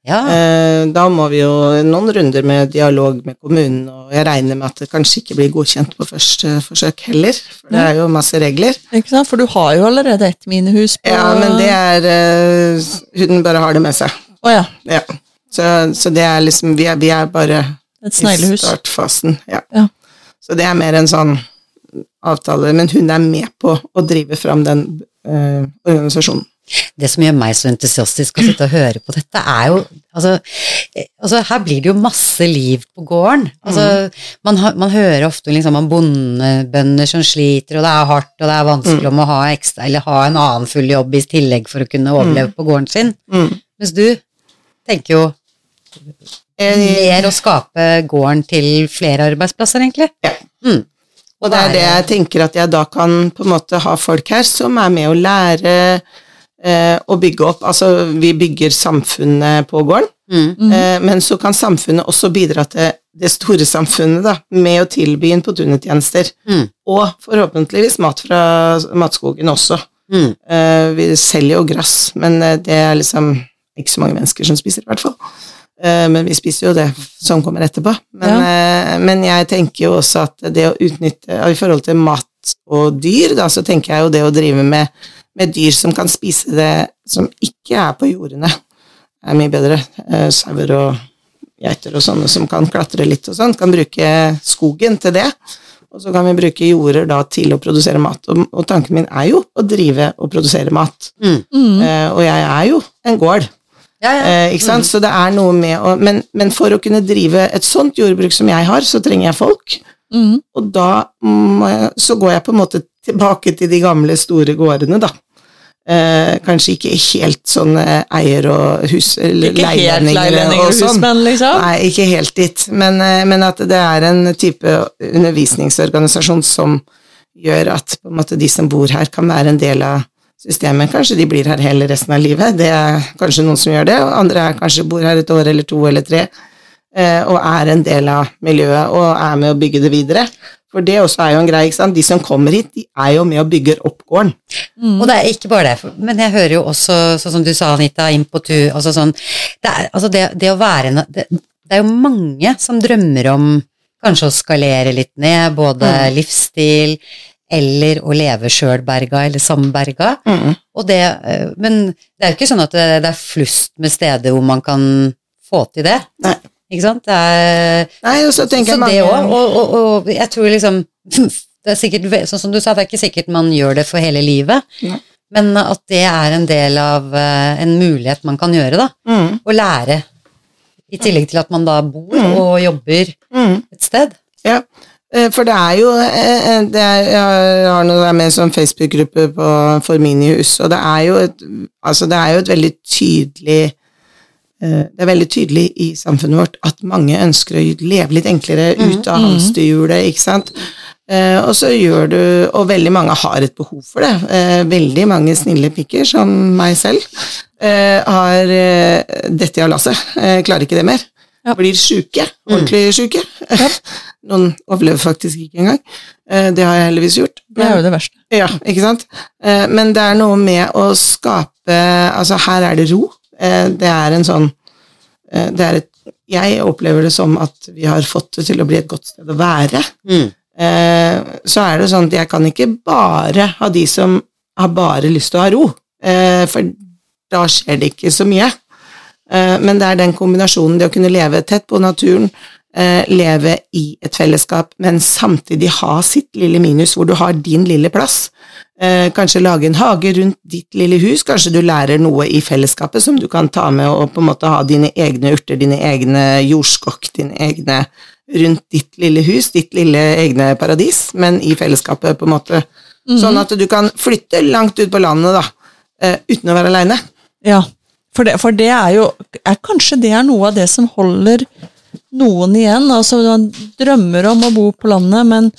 Ja, Eh, Da må vi jo noen runder med dialog med kommunen, og jeg regner med at det kanskje ikke blir godkjent på første forsøk heller, for det er jo masse regler. Ikke sant? For du har jo allerede et minihus på Ja, men det er eh, Hun bare har det med seg. Å ja. Ja. Så, så det er liksom Vi er, vi er bare i startfasen. Ja. Ja. Så det er mer en sånn avtale, men hun er med på å drive fram den eh, organisasjonen. det som gjør meg så entusiastisk å sitte og høre på dette, er jo altså, eh, altså Her blir det jo masse liv på gården. Altså, man, man hører ofte liksom om bondebønder som sliter, og det er hardt, og det er vanskelig om å ha ekstra, eller ha en annen full jobb i tillegg for å kunne overleve på gården sin. Mm. Mens du tenker jo Eh, mer å skape gården til flere arbeidsplasser, egentlig. Ja. Mm. Og det er det jeg tenker at jeg da kan på en måte ha folk her som er med å lære eh, å bygge opp. Altså, vi bygger samfunnet på gården, Mm. eh, men så kan samfunnet også bidra til det store samfunnet da, med å tilby inn på tunet-tjenester. Mm. Og forhåpentligvis mat fra matskogen også. Mm. Eh, vi selger jo gress, men eh, det er liksom ikke så mange mennesker som spiser, i hvert fall. Eh, men vi spiser jo det som kommer etterpå. Men, eh, men jeg tenker jo også at det å utnytte I forhold til mat og dyr, da, så tenker jeg jo det å drive med, med dyr som kan spise det som ikke er på jordene, er mye bedre. Eh, Sauer og geiter og sånne som kan klatre litt og sånn, kan bruke skogen til det. Og så kan vi bruke jorder da til å produsere mat. Og, og tanken min er jo å drive og produsere mat. Mm. Mm. Uh, og jeg er jo en gård, Ja, ja. eh, ikke sant? så det er noe med å men, men for å kunne drive et sånt jordbruk som jeg har, så trenger jeg folk. Mm. Og da jeg, så går jeg på en måte tilbake til de gamle, store gårdene, da. Eh, kanskje ikke helt sånn eh, eier- og hus... Eller Ikke helt leilendinger leilendinger og og sånn. husmenn, liksom? Nei, ikke helt dit, men, eh, men at det er en type undervisningsorganisasjon som gjør at måte, de som bor her, kan være en del av systemet. Kanskje de blir her hele resten av livet, det er kanskje noen som gjør det, og andre er kanskje bor her et år eller to eller tre, eh, og er en del av miljøet og er med å bygge det videre. For det også er jo en greie, ikke sant. De som kommer hit, de er jo med og bygger opp gården. Og det er ikke bare det, men jeg hører jo også, sånn som du sa, Anita, inn på tu altså sånn Det er, altså det, det å være det, det er jo mange som drømmer om kanskje å skalere litt ned, både livsstil eller å leve sjøl berga eller samberga. Mm. Det, eh, men det er jo ikke sånn at det, det er flust med steder hvor man kan få til det. Nei. Ikke sant? Det er, Nei, og så tenker så jeg det mange òg, og, og, og jeg tror liksom Det er sikkert, sånn som du sa, det er ikke sikkert man gjør det for hele livet, Nei. men at det er en del av eh, en mulighet man kan gjøre, da. Mm, Å lære. I tillegg til at man da bor og jobber mm. et sted. Ja, for det er jo eh, det er, Jeg har noe der med som sånn Facebook-gruppe for minihus, og det er jo et, altså det er jo et veldig tydelig eh, det er veldig tydelig i samfunnet vårt at mange ønsker å leve litt enklere ut av hamsterhjulet, ikke sant. Eh, og så gjør du Og veldig mange har et behov for det. Eh, veldig mange snille pikker, som meg selv, eh, har dette av lasset. Eh, klarer ikke det mer. Ja. Blir sjuke. Ordentlig sjuke. Noen overlever faktisk ikke engang. Eh, det har jeg heldigvis gjort. Det er jo det verste. Ja, ikke sant? Eh, Men det er noe med å skape Altså, her er det ro. Eh, Det er en sånn Det er et Jeg opplever det som at vi har fått det til å bli et godt sted å være. Mm. Så er det sånn at jeg kan ikke bare ha de som har bare lyst til å ha ro, for da skjer det ikke så mye. Eh, Men det er den kombinasjonen, det å kunne leve tett på naturen, eh, leve i et fellesskap, men samtidig ha sitt lille minus hvor du har din lille plass. Eh, Kanskje lage en hage rundt ditt lille hus, kanskje du lærer noe i fellesskapet som du kan ta med og på en måte ha dine egne urter, dine egne jordskokk, dine egne rundt ditt lille hus, ditt lille egne paradis, men i fellesskapet, på en måte. Sånn at du kan flytte langt ut på landet, da, uten å være aleine. Ja, for det, for det er jo er Kanskje det er noe av det som holder noen igjen. Altså, man drømmer om å bo på landet, men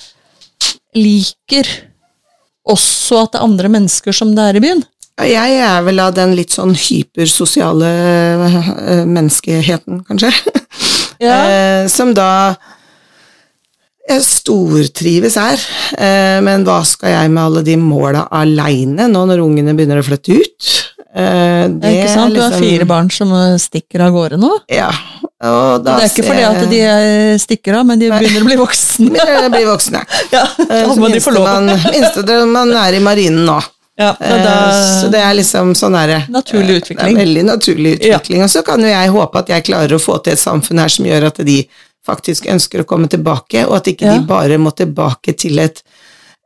liker også at det er andre mennesker som det er i byen. Jeg er vel av den litt sånn hypersosiale eh, menneskeheten, kanskje. Eh, som da jeg stortrives her, eh, men hva skal jeg med alle de måla aleine nå når ungene begynner å flytte ut? Eh, Det er ikke sant? Du har liksom- fire barn som stikker av gårde nå. Ja. Og da Det er ikke fordi at de eh, stikker av, men de begynner å bli voksne. begynner å bli voksne. Ja, Eh, da så må de få lov. minstemann- Minstemann er i marinen nå. Ja, Eh, da, Så det er liksom sånn derre Naturlig utvikling. Det er veldig naturlig utvikling. Og så kan jo jeg håpe at jeg klarer å få til et samfunn her som gjør at de faktisk ønsker å komme tilbake, og at ikke Ja. de bare må tilbake til et,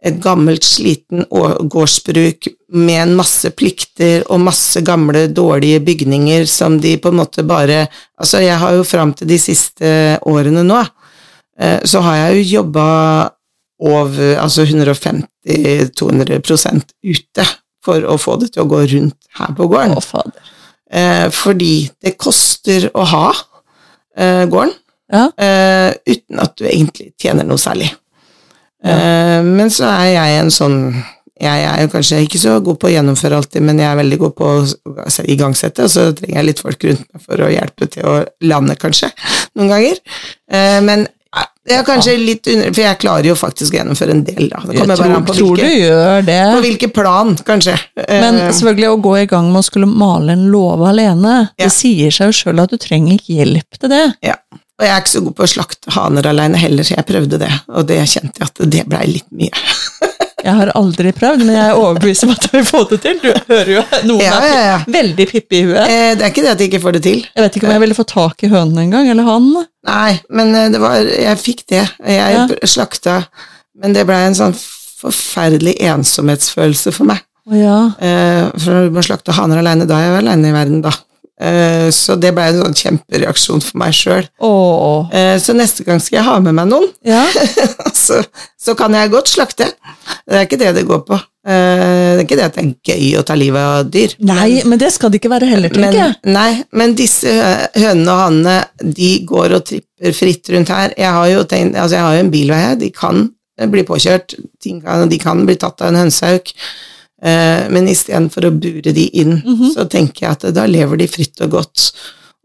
et gammelt, sliten gårdsbruk med en masse plikter og masse gamle, dårlige bygninger som de på en måte bare Altså, jeg har jo fram til de siste årene nå, eh, så har jeg jo jobba over altså 150-200% ute for å få det til å gå rundt her på gården. Å, fader. Eh, fordi det koster å ha eh, gården, Ja. uten at du egentlig tjener noe særlig. Eh, men så er jeg en sånn Jeg er jo kanskje ikke så god på å gjennomføre alltid, men jeg er veldig god på å altså, igangsette, og så trenger jeg litt folk rundt meg for å hjelpe til å lande, kanskje, noen ganger. Eh, men eh, jeg er kanskje litt under, for jeg klarer jo faktisk å gjennomføre en del, da. Det Jeg tror, bare an på hvilke, gjør det. på hvilke plan, kanskje. Eh, Men selvfølgelig å gå i gang med å skulle male en låve alene, Ja. det sier seg jo sjøl at du trenger ikke hjelp til det. Ja. Og jeg er ikke så god på å slakte haner alene heller, så jeg prøvde det, og det kjente jeg at det blei litt mye. Jeg har aldri prøvd, men jeg er overbevist om at jeg vil få det til. Du hører jo noen Ja, ja, ja, er veldig pippe i huet. Eh, det er ikke det at jeg ikke får det til. Jeg vet ikke om jeg ville få tak i hønen en gang, eller han. Nei, men eh, det var Jeg fikk det. Jeg slakta, men det blei en sånn forferdelig ensomhetsfølelse for meg. Ja. Eh, for når du må slakte haner alene, da er jeg aleine i verden, da. Eh, så det ble en sånn kjempereaksjon for meg sjøl. Eh, så neste gang skal jeg ha med meg noen. Ja. så, så kan jeg godt slakte. Det er ikke det det går på. Eh, det er ikke det at det er gøy å ta livet av dyr. Nei, men det skal det ikke være heller, tenker jeg. nei, men disse hønene og hannene, de går og tripper fritt rundt her. Jeg har jo, tenkt, altså jeg har jo en bilvei her, de kan bli påkjørt, de kan, de kan bli tatt av en hønsehauk. Eh, men istedenfor å bure de inn, Mhm. så tenker jeg at da lever de fritt og godt.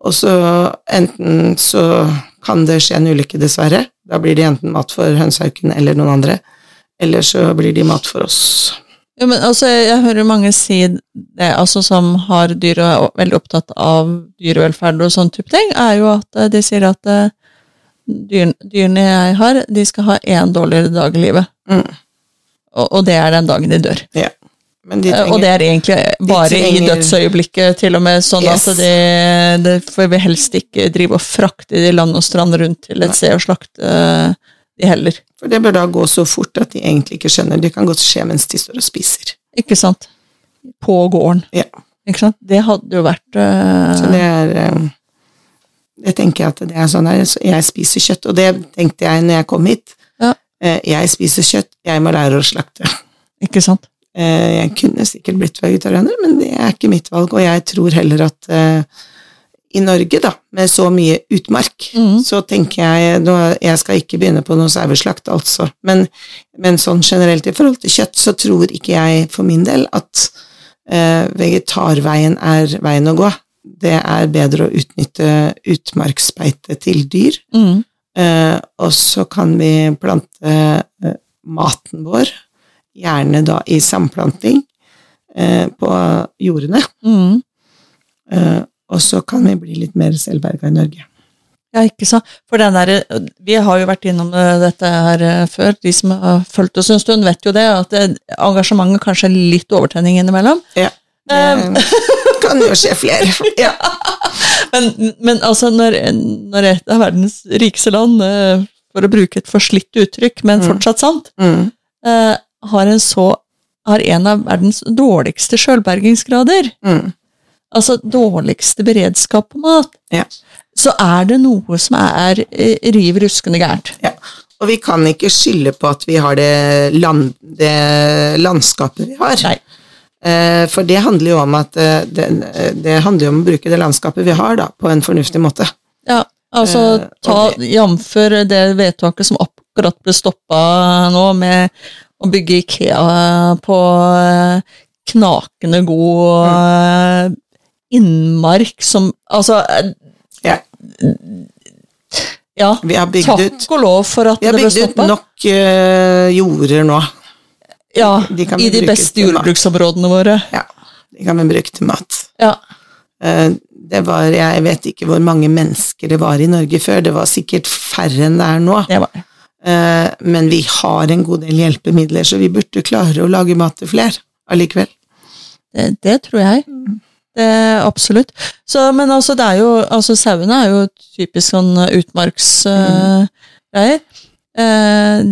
Og så enten så kan det skje en ulykke, dessverre. Da blir de enten mat for hønsehauken eller noen andre, eller så blir de mat for oss. Ja, men altså, jeg hører mange si det, altså som har dyr og er veldig opptatt av dyrevelferd og sånn type ting, er jo at eh, de sier at eh, dyr, dyrene jeg har, de skal ha én dårligere dag i livet. Mm. Og, og det er den dagen de dør. Ja. De Eh, Og det er egentlig bare i dødsøyeblikket, til og med, sånn Yes. at det, de får vi helst ikke drive og frakte de land og strand rundt til et sted og slakte eh, de heller. for det bør da gå så fort at de egentlig ikke skjønner. Det kan godt skje mens de står og spiser. Ikke sant? På gården. Ja. Ikke sant? Det hadde jo vært uh... Så det er uh, Det tenker jeg at det er sånn her. Jeg spiser kjøtt, og det tenkte jeg når jeg kom hit. Ja. Uh, Jeg spiser kjøtt, jeg må lære å slakte. Ikke sant? Eh, Jeg kunne sikkert blitt vegetarianer, men det er ikke mitt valg, og jeg tror heller at eh, i Norge, da, med så mye utmark, mm. så tenker jeg nå, Jeg skal ikke begynne på noe saueslakt, altså, men, men sånn generelt i forhold til kjøtt, så tror ikke jeg for min del at eh, vegetarveien er veien å gå. Det er bedre å utnytte utmarksbeite til dyr, Mm. Eh, og så kan vi plante eh, maten vår, gjerne da i samplanting eh, på jordene. Mm. Eh, og så kan vi bli litt mer selvberga i Norge. Ja, ikke sant. For den der, vi har jo vært innom eh, dette her eh, før. De som har fulgt oss en stund, vet jo det, at det, engasjementet kanskje er litt overtenning innimellom. Ja, det kan jo skje flere. Ja. Men, men altså, når, når et av verdens rikeste land, eh, for å bruke et forslitt uttrykk, men Mm. fortsatt sant, Mm. eh, har en så har en av verdens dårligste sjølbergingsgrader, Mm. altså dårligste beredskap på mat, Ja. så er det noe som er eh, riv ruskende gærent. Ja. Og vi kan ikke skylde på at vi har det, land, det landskapet vi har. Nei. Eh, For det handler jo om at eh, det, det handler jo om å bruke det landskapet vi har, da, på en fornuftig måte. Ja, altså Eh, ta jamfør det vedtaket som akkurat ble stoppa nå, med å bygge Ikea på eh, knakende god eh, innmark som Altså, eh, Ja. ja. Vi har bygd ut, Takk og lov for at det ble stoppa. vi har bygd ut nok uh, jorder nå. Ja, de I de beste jordbruksområdene våre. Ja, de kan vi bruke til mat. Ja. Det var, jeg vet ikke hvor mange mennesker det var i Norge før, det var sikkert færre enn det er nå. Det var det. Eh, Men vi har en god del hjelpemidler, så vi burde klare å lage mat til flere allikevel. Det, det tror jeg. Det, absolutt. Så, men altså, det er jo altså, Sauene er jo typisk sånn utmarksgreier. Eh,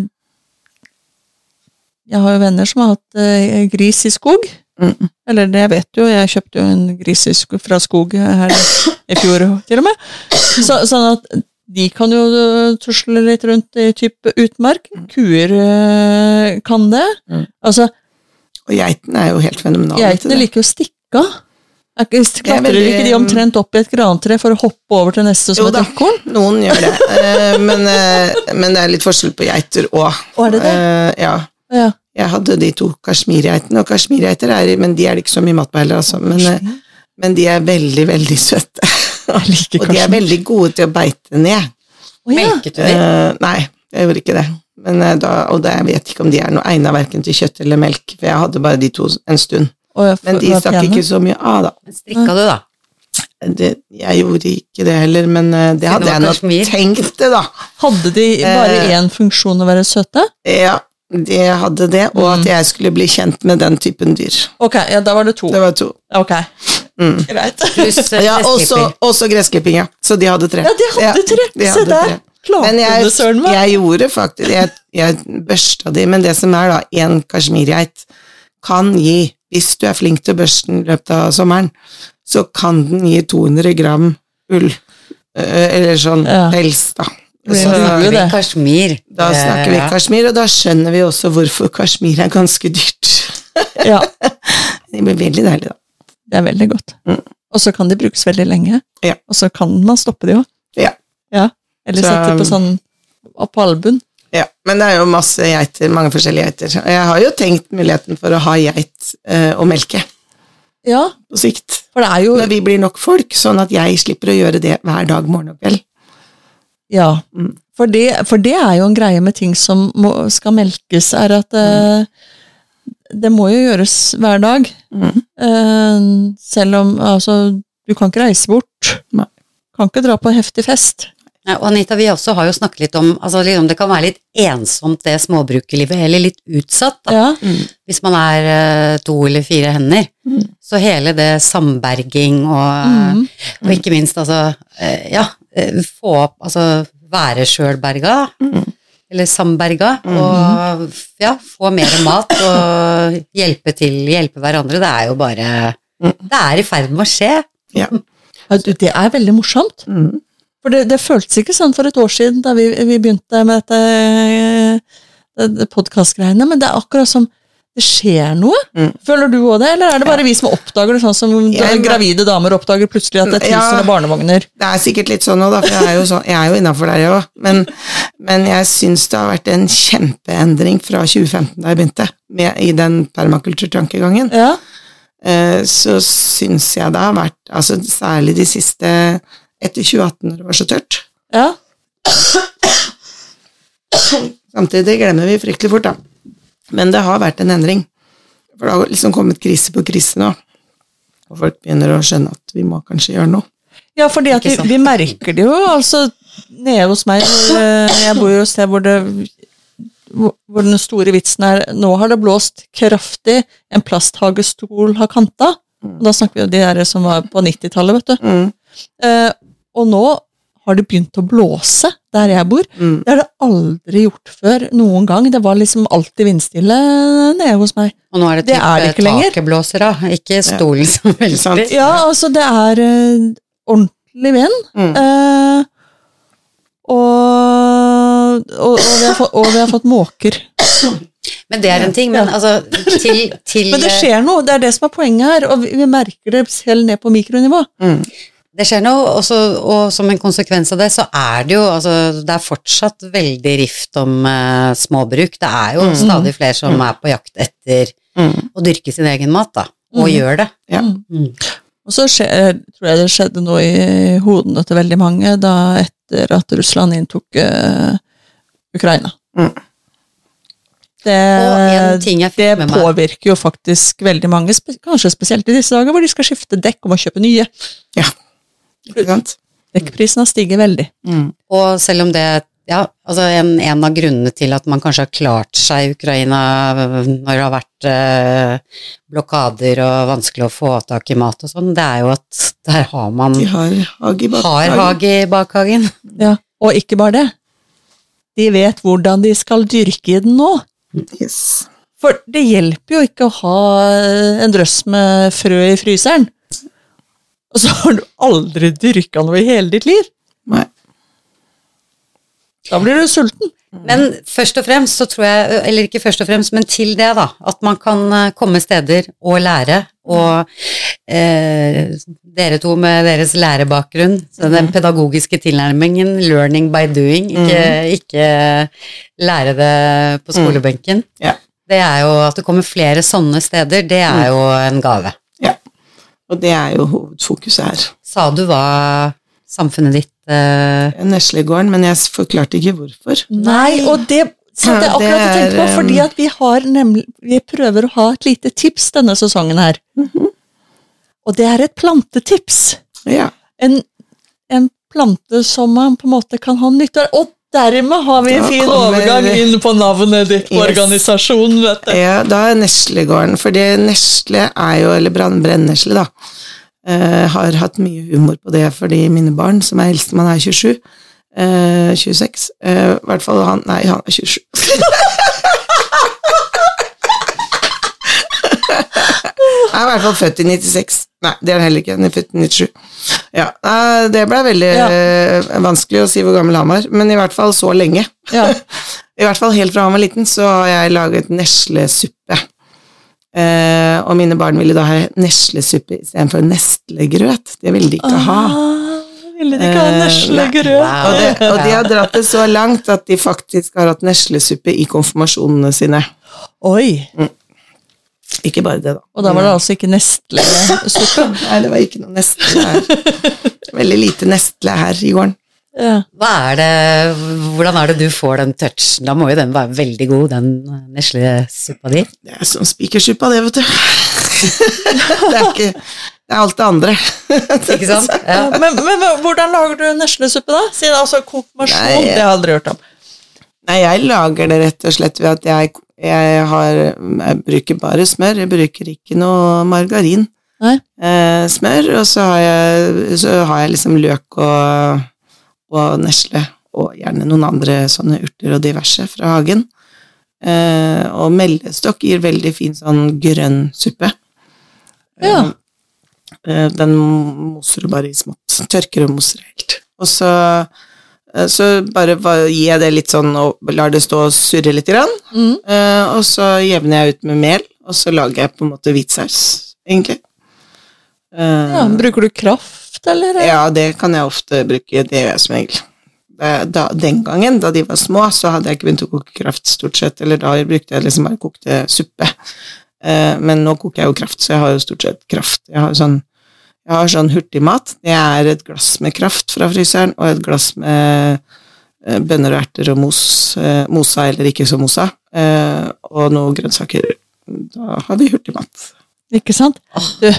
jeg har jo venner som har hatt uh, gris i skog. Mm. Eller det vet jo, jeg kjøpte jo en gris fra skog her i fjor til og med. Så, sånn at de kan jo eh, tusle litt rundt i type utmark. Kuer eh, kan det. Mm. Altså, Og geitene er jo helt fenomenale Geitene liker jo å stikke av. Er Klatrer veldig- ikke de omtrent opp i et grantre for å hoppe over til neste som Jo et ekorn? Noen gjør det, eh, men, men det er litt forskjell på geiter òg. Og er det det? Ja. Ja. Jeg hadde de to kasjmirgeitene, og kasjmirgeiter er men de er det ikke så mye mat på heller, altså. Men, men de er veldig, veldig søte. Jeg liker Og de er veldig gode til å beite ned. Oh, ja. Melket du dem? Uh, nei, jeg gjorde ikke det. Men, eh, da, og da, jeg vet ikke om de er noe egnet verken til kjøtt eller melk, for jeg hadde bare de to en stund. Oh, ja, Men de stakk ikke så mye av, da. Strikka du, da? Det, jeg gjorde ikke det heller, men eh, det hadde det jeg nok tenkt det, da. Hadde de bare Eh. én funksjon å være søte? Ja, de hadde det, og Mm. at jeg skulle bli kjent med den typen dyr. Ok, ja, da var det to. Det var to. Ok, Mm. greit. Pluss eh, Ja, også, gressklipping, ja. Så de hadde tre. Ja, de hadde tre! de Se der! tre. Klarte Men jeg, det, søren meg. jeg gjorde faktisk Jeg, jeg børsta de, men det som er, da, en kasjmirgeit kan gi, hvis du er flink til å børste den i løpet av sommeren, så kan den gi 200 gram ull. eh, Eller sånn Ja. pels, da. Så, lue, det. Kasjmir. da snakker vi kasjmir, og da skjønner vi også hvorfor kasjmir er ganske dyrt. Ja, Det blir veldig deilig, da. Det er veldig godt. Mm. Og så kan de brukes veldig lenge. Ja. Og så kan man stoppe de òg. Ja. ja. Eller Så, sette på sånn på albuen. Ja, men det er jo masse geiter, mange forskjellige geiter. Jeg har jo tenkt muligheten for å ha geit eh, og melke Ja, på sikt. for det er jo Når vi blir nok folk, sånn at jeg slipper å gjøre det hver dag morgen og kveld. Ja, Mm. for det, for det er jo en greie med ting som må, skal melkes, er at eh, det må jo gjøres hver dag. Mm. Uh, selv om altså, du kan ikke reise bort. Nei. Kan ikke dra på en heftig fest. Ja, og Anita, vi også har jo snakket litt om altså liksom, det kan være litt ensomt det småbrukerlivet, eller litt utsatt, da, Ja, Mm. hvis man er uh, to eller fire hender. Mm. Så hele det samberging og, mm. og ikke minst altså uh, ja, få opp altså være sjølberga, Mm. Eller samberga, og ja, få mer mat og hjelpe til, hjelpe hverandre. Det er jo bare Mm. Det er i ferd med å skje. Ja. Ja, du, Det er veldig morsomt. Mm. For det, det føltes ikke sånn for et år siden da vi, vi begynte med dette, dette podkastgreiene, men det er akkurat som det skjer noe. Mm. Føler du òg det, eller er det bare vi som oppdager det, sånn som Jeg- gravide damer oppdager plutselig at det er Ja. tusen barnevogner? Det er sikkert litt sånn da, for jeg er jo, sånn, jo innafor der, jeg òg. Men, men jeg syns det har vært en kjempeendring fra 2015, da jeg begynte, med, i den permakulturtankegangen. Ja. Eh, så syns jeg det har vært, altså særlig de siste Etter 2018, når det var så tørt. ja. Samtidig glemmer vi fryktelig fort, da. Men det har vært en endring. For det har liksom kommet krise på krise nå. Og folk begynner å skjønne at vi må kanskje gjøre noe. Ja, fordi vi, vi merker det jo, altså nede hos meg eh, Jeg bor jo et sted hvor det hvor hvor den store vitsen er Nå har det blåst kraftig, en plasthagestol har kanta. Og da snakker vi om de der som var på 90-tallet, vet du. Mm. Eh, og nå har det begynt å blåse der jeg bor. Mm. Det har det aldri gjort før noen gang. Det var liksom alltid vindstille nede hos meg. Og nå er det, Det er det ikke lenger. taket da, ikke stolen som sant? velter. Ja, altså det er uh, ordentlig vind. Mm. Uh, og, og, og, vi har fått, og vi har fått måker. Men det er en ting, men Ja. altså til, til Men det skjer noe, det er det som er poenget her, og vi, vi merker det selv ned på mikronivå. Mm. Det skjer noe, og, så, og som en konsekvens av det, så er det jo altså, Det er fortsatt veldig rift om uh, småbruk. Det er jo stadig flere som er på jakt etter Mm. å dyrke sin egen mat, da. Og Mm. gjør det. Ja. Mm. Og så skjer, tror jeg det skjedde noe i hodene til veldig mange da etter at Russland inntok uh, Ukraina. Mm. Det, Og en ting jeg det fikk med meg påvirker jo faktisk veldig mange, kanskje spesielt i disse dager hvor de skal skifte dekk og må kjøpe nye. Ja. Ikke sant? Dekkprisen har stiget veldig. Mm. Og selv om det ja, altså en, en av grunnene til at man kanskje har klart seg i Ukraina når det har vært eh, blokader og vanskelig å få tak i mat og sånn, det er jo at der har man De har hage i bakhagen. hage i bakhagen. Ja. Og ikke bare det. De vet hvordan de skal dyrke i den nå. Yes. For det hjelper jo ikke å ha en drøss med frø i fryseren, og så har du aldri dyrka noe i hele ditt liv. Nei. Da blir du sulten. Men først og fremst så tror jeg, eller ikke først og fremst, men til det da, at man kan eh, komme steder og lære, og eh, dere to med deres lærebakgrunn, så den pedagogiske tilnærmingen, learning by doing, ikke, ikke lære det på skolebenken, Ja. det er jo at det kommer flere sånne steder, det er jo en gave. Og det er jo hovedfokuset her. Sa du hva samfunnet ditt uh... Neslegården, men jeg forklarte ikke hvorfor. Nei, og det satt jeg akkurat og tenkte på, fordi um, at vi har nemlig Vi prøver å ha et lite tips denne sesongen her. Og det er et plantetips. Ja. En, en plante som man på en måte kan ha nytte av. Og dermed har vi en fin kommer- overgang inn på navnet ditt på Yes. organisasjonen, vet du. ja, da er Neslegården, for det Nesle er jo, eller brann- brennesle, da, eh, har hatt mye humor på det fordi mine barn, som er eldstemann, er 27. eh, 26. eh, I hvert fall han Nei, han er 27. er i hvert fall født i 96. Nei, det er han heller ikke. Han er født i 97. Ja, Det ble veldig Ja. eh, vanskelig å si hvor gammel han var, men i hvert fall så lenge. Ja. I hvert fall helt fra han var liten, så har jeg laget neslesuppe. Eh, og mine barn ville da ha neslesuppe istedenfor nestlegrøt. Det ville de ikke ha. Ah, ville de ikke ha Eh, neslegrøt? Eh, Og, det, og de har dratt det så langt at de faktisk har hatt neslesuppe i konfirmasjonene sine. Oi! Ikke bare det, da. Og da var det altså ikke Nestle-suppe. Nei, det var ikke noe nestle her. Veldig lite nestle her i gården. Ja. Hva er det, hvordan er det du får den touchen? Da må jo den være veldig god, den neslesuppa di. Det er som spikersuppa, det, vet du. det er ikke Det er alt det andre. Ikke sant? Ja. Men, men, hvordan lager du neslesuppe, da? Siden altså konfirmasjon, Nei, det har jeg aldri hørt om. Nei, jeg lager det rett og slett ved at jeg, jeg har Jeg bruker bare smør, jeg bruker ikke noe margarin. Nei. Eh, smør, og så har jeg, så har jeg liksom løk og, og nesle, og gjerne noen andre sånne urter og diverse fra hagen. Eh, og meldestokk gir veldig fin sånn grønn suppe. Ja. Eh, den moser du bare i smått. Tørker og moser helt. Og så, eh, så bare gir jeg det litt sånn og lar det stå og surre litt, grann, Mm. Uh, og så jevner jeg ut med mel, og så lager jeg på en måte hvitsaus, egentlig. Uh, Ja, bruker du kraft, eller? ja, det kan jeg ofte bruke. Det gjør jeg som regel. Da, den gangen, da de var små, så hadde jeg ikke begynt å koke kraft, stort sett. Eller da brukte jeg liksom bare kokte suppe. Uh, men nå koker jeg jo kraft, så jeg har jo stort sett kraft. Jeg har jo sånn, jeg har sånn hurtigmat. Det er et glass med kraft fra fryseren, og et glass med eh, bønner og erter og mos. Eh, mosa eller ikke så mosa. Eh, og noe grønnsaker. Da har vi hurtigmat. Ikke sant? Du,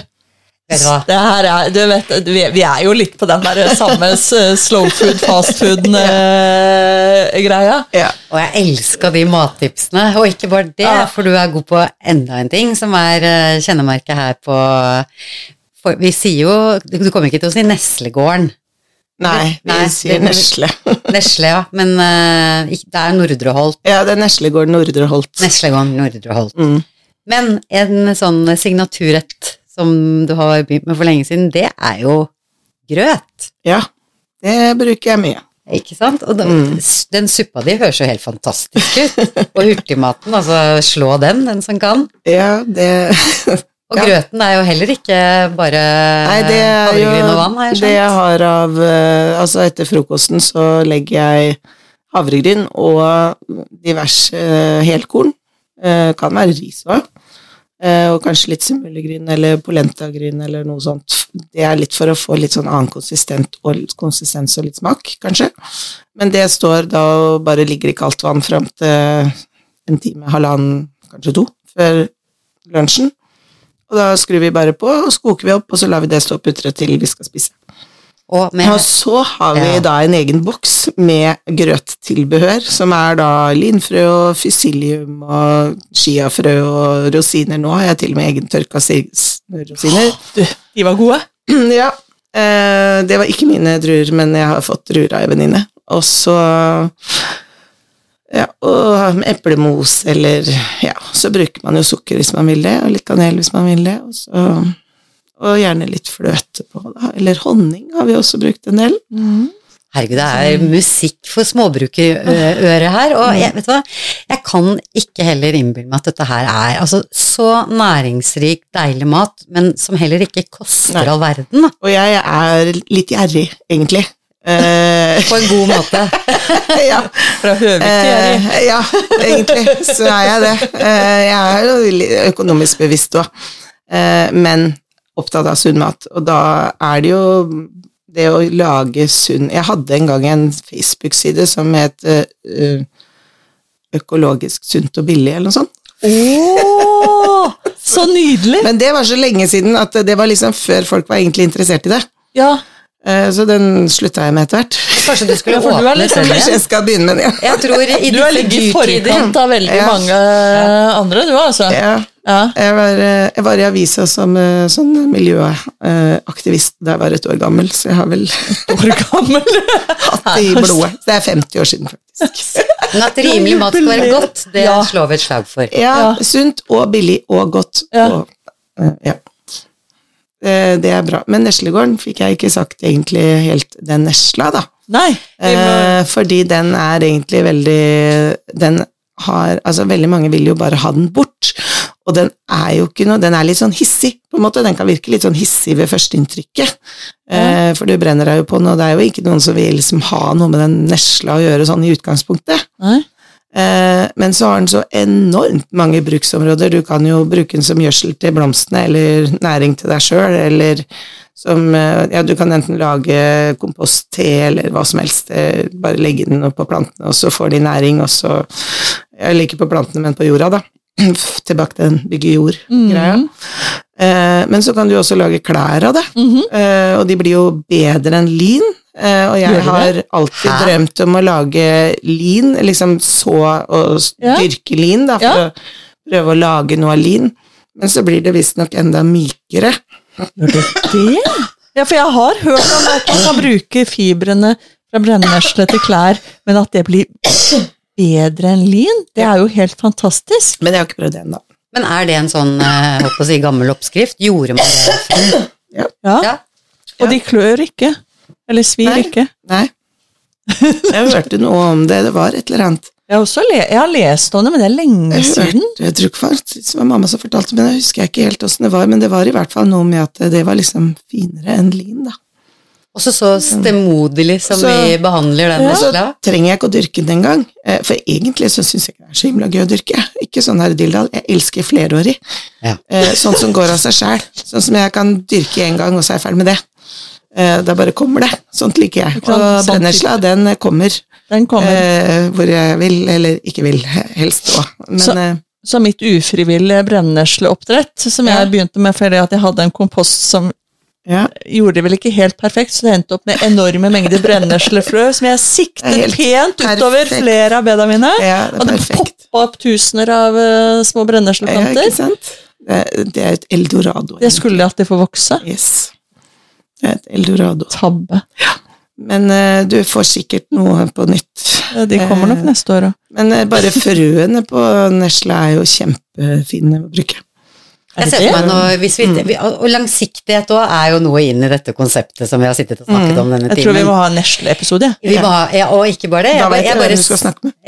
Vet det her er, du vet, vi er jo litt på den der samme slow food, fast food-greia. Ja. Og jeg elska de mattipsene. Og ikke bare det, Ja. for du er god på enda en ting som er kjennemerket her på for Vi sier jo Du kommer ikke til å si Neslegården. Nei, vi Nei, sier det- nesle. Nesle, ja. Men uh, det er Nordre Holt. Ja, det er Neslegården Nordre Holt. Neslegården Nordre Holt. Mm. Men en sånn signaturrett som du har begynt med for lenge siden, det er jo grøt. Ja, det bruker jeg mye. Ikke sant? Og da, Mm. den suppa di høres jo helt fantastisk ut. Og hurtigmaten, altså slå den, den som kan. Ja, det Og Ja. grøten er jo heller ikke bare Nei, det er jo havregryn og vann, har jeg skjønt. det jeg har av eh, Altså, etter frokosten så legger jeg havregryn og diverse eh, helkorn. Eh, Kan være ris òg. Og kanskje litt simullegryn eller polentagryn eller noe sånt. Det er litt for å få litt sånn annen konsistent og, konsistens og litt smak, kanskje. Men det står da og bare ligger i kaldt vann fram til en time, halvannen, kanskje to, før lunsjen. Og da skrur vi bare på, og så koker vi opp, og så lar vi det stå og putre til vi skal spise. Og Og så har vi Ja. da en egen boks med grøttilbehør, som er da linfrø og fysilium og chiafrø og rosiner. Nå har jeg til og med egentørka rosiner. Du, de var gode. Ja, eh, det var ikke mine druer, men jeg har fått druer av ei venninne. Og så ja, og eplemos, eller ja, så bruker man jo sukker hvis man vil det, og litt kanel hvis man vil det, og, så, og gjerne litt fløte på, da. Eller honning har vi også brukt en del. herregud, det er musikk for småbrukerøret her. Og jeg, vet du hva, jeg kan ikke heller innbille meg at dette her er altså, så næringsrik, deilig mat, men som heller ikke koster Nei. all verden, da. Og jeg er litt gjerrig, egentlig. Eh, På en god måte. ja. Fra Høvik til. Eh, ja, egentlig så er jeg det. Eh, jeg er jo økonomisk bevisst òg, eh, men opptatt av sunn mat. Og da er det jo det å lage sunn Jeg hadde en gang en Facebook-side som het eh, Økologisk sunt og billig, eller noe sånt. Oh, så nydelig! Men det var så lenge siden at det var liksom før folk var egentlig interessert i det. Ja, Eh, så den slutta jeg med etter hvert. Kanskje du skulle Ja, åpne litt liksom, Kanskje jeg skal begynne med den, ja. Jeg tror i du har ligget i forkant av veldig Ja. mange andre, du altså. ja. Ja. Jeg var, eh, jeg var i avisa som eh, sånn miljøaktivist da jeg var et år gammel, så jeg har vel År gammel. hatt det i blodet. Det er 50 år siden, faktisk. Men at rimelig mat skal være godt, det Ja. slår vi et slag for. Ja, Ja. sunt og billig og godt. Ja. Og, eh, ja. Det, det er bra. Men Neslegården fikk jeg ikke sagt egentlig helt den nesla, da. Nei. Eh, fordi den er egentlig veldig Den har Altså, veldig mange vil jo bare ha den bort. Og den er jo ikke noe Den er litt sånn hissig, på en måte. Den kan virke litt sånn hissig ved førsteinntrykket. Eh, for du brenner deg jo på den, og det er jo ikke noen som vil liksom ha noe med den nesla å gjøre sånn i utgangspunktet. Nei. Eh, men så har den så enormt mange bruksområder. Du kan jo bruke den som gjødsel til blomstene, eller næring til deg sjøl, eller som eh, Ja, du kan enten lage kompost-te eller hva som helst. eh, Bare legge den opp på plantene, og så får de næring, og så Jeg liker på plantene, men på jorda, da. Tilbake til den bygge jord-greia. Mhm. Eh, men så kan du også lage klær av det, Mhm. eh, og de blir jo bedre enn lin. Eh, og jeg har alltid Hæ? drømt om å lage lin, liksom så og dyrke lin, da, for Ja. å prøve å lage noe av lin. Men så blir det visstnok enda mykere. Det? Ja, for jeg har hørt om at man kan bruke fibrene fra brennesle til klær, men at det blir bedre enn lin, det er jo helt fantastisk. Men jeg har ikke prøvd det ennå. Men er det en sånn eh, holdt på å si, gammel oppskrift? Gjorde man det Ja. Ja, Ja. Og de klør ikke. Eller svir Nei. ikke. Nei. Jeg hørte noe om det, det var et eller annet. Jeg har, også le jeg har lest om det, men det er lenge Jeg, siden. hørte, jeg tror ikke faktisk det var mamma som fortalte, men jeg husker ikke helt åssen det var. Men det var i hvert fall noe med at det var liksom finere enn lin, da. Også så stemoderlig som Så- vi behandler den Og så trenger jeg ikke å dyrke den engang. Eh, For egentlig så syns jeg ikke det er så himla gøy å dyrke. Ikke sånn her dilldall. Jeg elsker flerårig. Ja. Eh, Sånn som går av seg sjæl. Sånn som jeg kan dyrke én gang, og så er jeg ferdig med det. Eh, Da bare kommer det. Sånt liker jeg. Og Sånn brennesla, den kommer Den kommer. eh, hvor jeg vil, eller ikke vil, helst òg. Men Så- Så mitt ufrivillige brennesleoppdrett, som jeg Ja. begynte med fordi at jeg hadde en kompost som ja. gjorde det vel ikke helt perfekt, så det endte opp med enorme mengder brenneslefrø som jeg siktet pent utover perfekt. flere av beda mine. ja, det Og det poppa opp tusener av uh, små Ja, brennesleplanter. ikke? Det, det er et eldorado. Det skulle de alltid få vokse. Yes. Det er et eldorado. Tabbe. Men uh, du får sikkert noe på nytt. Ja, De kommer nok Eh, neste år òg. Men bare frøene på nesle er jo kjempefine å bruke. Jeg ser for meg nå, hvis vi, vi, og langsiktighet òg er jo noe inn i dette konseptet som vi har sittet og snakket om denne Jeg tror vi må ha en nesle-episode. Ja. ja, og ikke bare det. Jeg, bare, jeg, bare,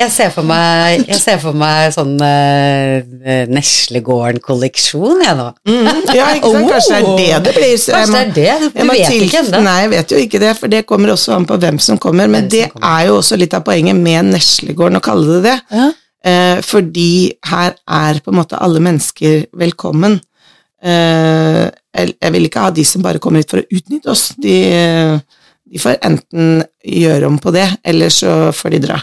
jeg, ser for meg, jeg ser for meg sånn uh, Neslegården-kolleksjon, jeg nå. Ja, ikke sant? Kanskje det er det det blir. Så Kanskje må- det er det? jeg Du må vet til- ikke ennå. Nei, jeg vet jo ikke det, for det kommer også an på hvem som kommer. Men Hvem det kommer. er jo også litt av poenget med Neslegården å kalle det det. Ja. Eh, fordi her er på en måte alle mennesker velkommen. Eh, jeg vil ikke ha de som bare kommer hit for å utnytte oss. De, de får enten gjøre om på det, eller så får de dra.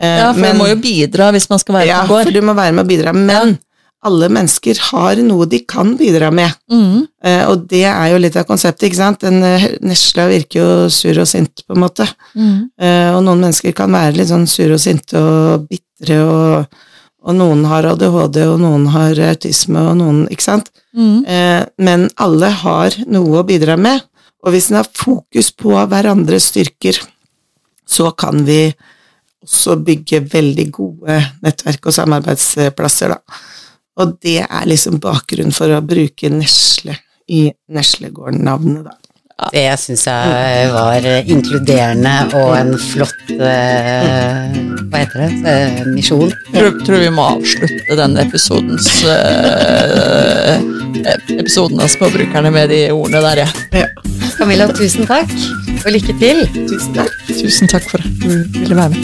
Eh, Ja, for men- man må jo bidra hvis man skal være ja, på for du må være med å bidra. Men alle mennesker har noe de kan bidra med. Mm. Eh, og det er jo litt av konseptet, ikke sant. En eh, Nesla virker jo sur og sint, på en måte. Mm. Eh, og noen mennesker kan være litt sånn sure og sinte og bitre, og, og noen har ADHD, og noen har autisme, og noen Ikke sant. Mm. Eh, men alle har noe å bidra med, og hvis en har fokus på hverandres styrker, så kan vi også bygge veldig gode nettverk og samarbeidsplasser, da. Og det er liksom bakgrunnen for å bruke Nesle i Neslegården-navnet, da. Det syns jeg var inkluderende og en flott uh, Hva heter det? Uh, misjon. Tror, tror vi må avslutte denne episodens uh, Episoden av Småbrukerne med de ordene der, ja. Ja. Camilla, tusen takk, og lykke til. Tusen takk. Tusen takk for at du ville være med.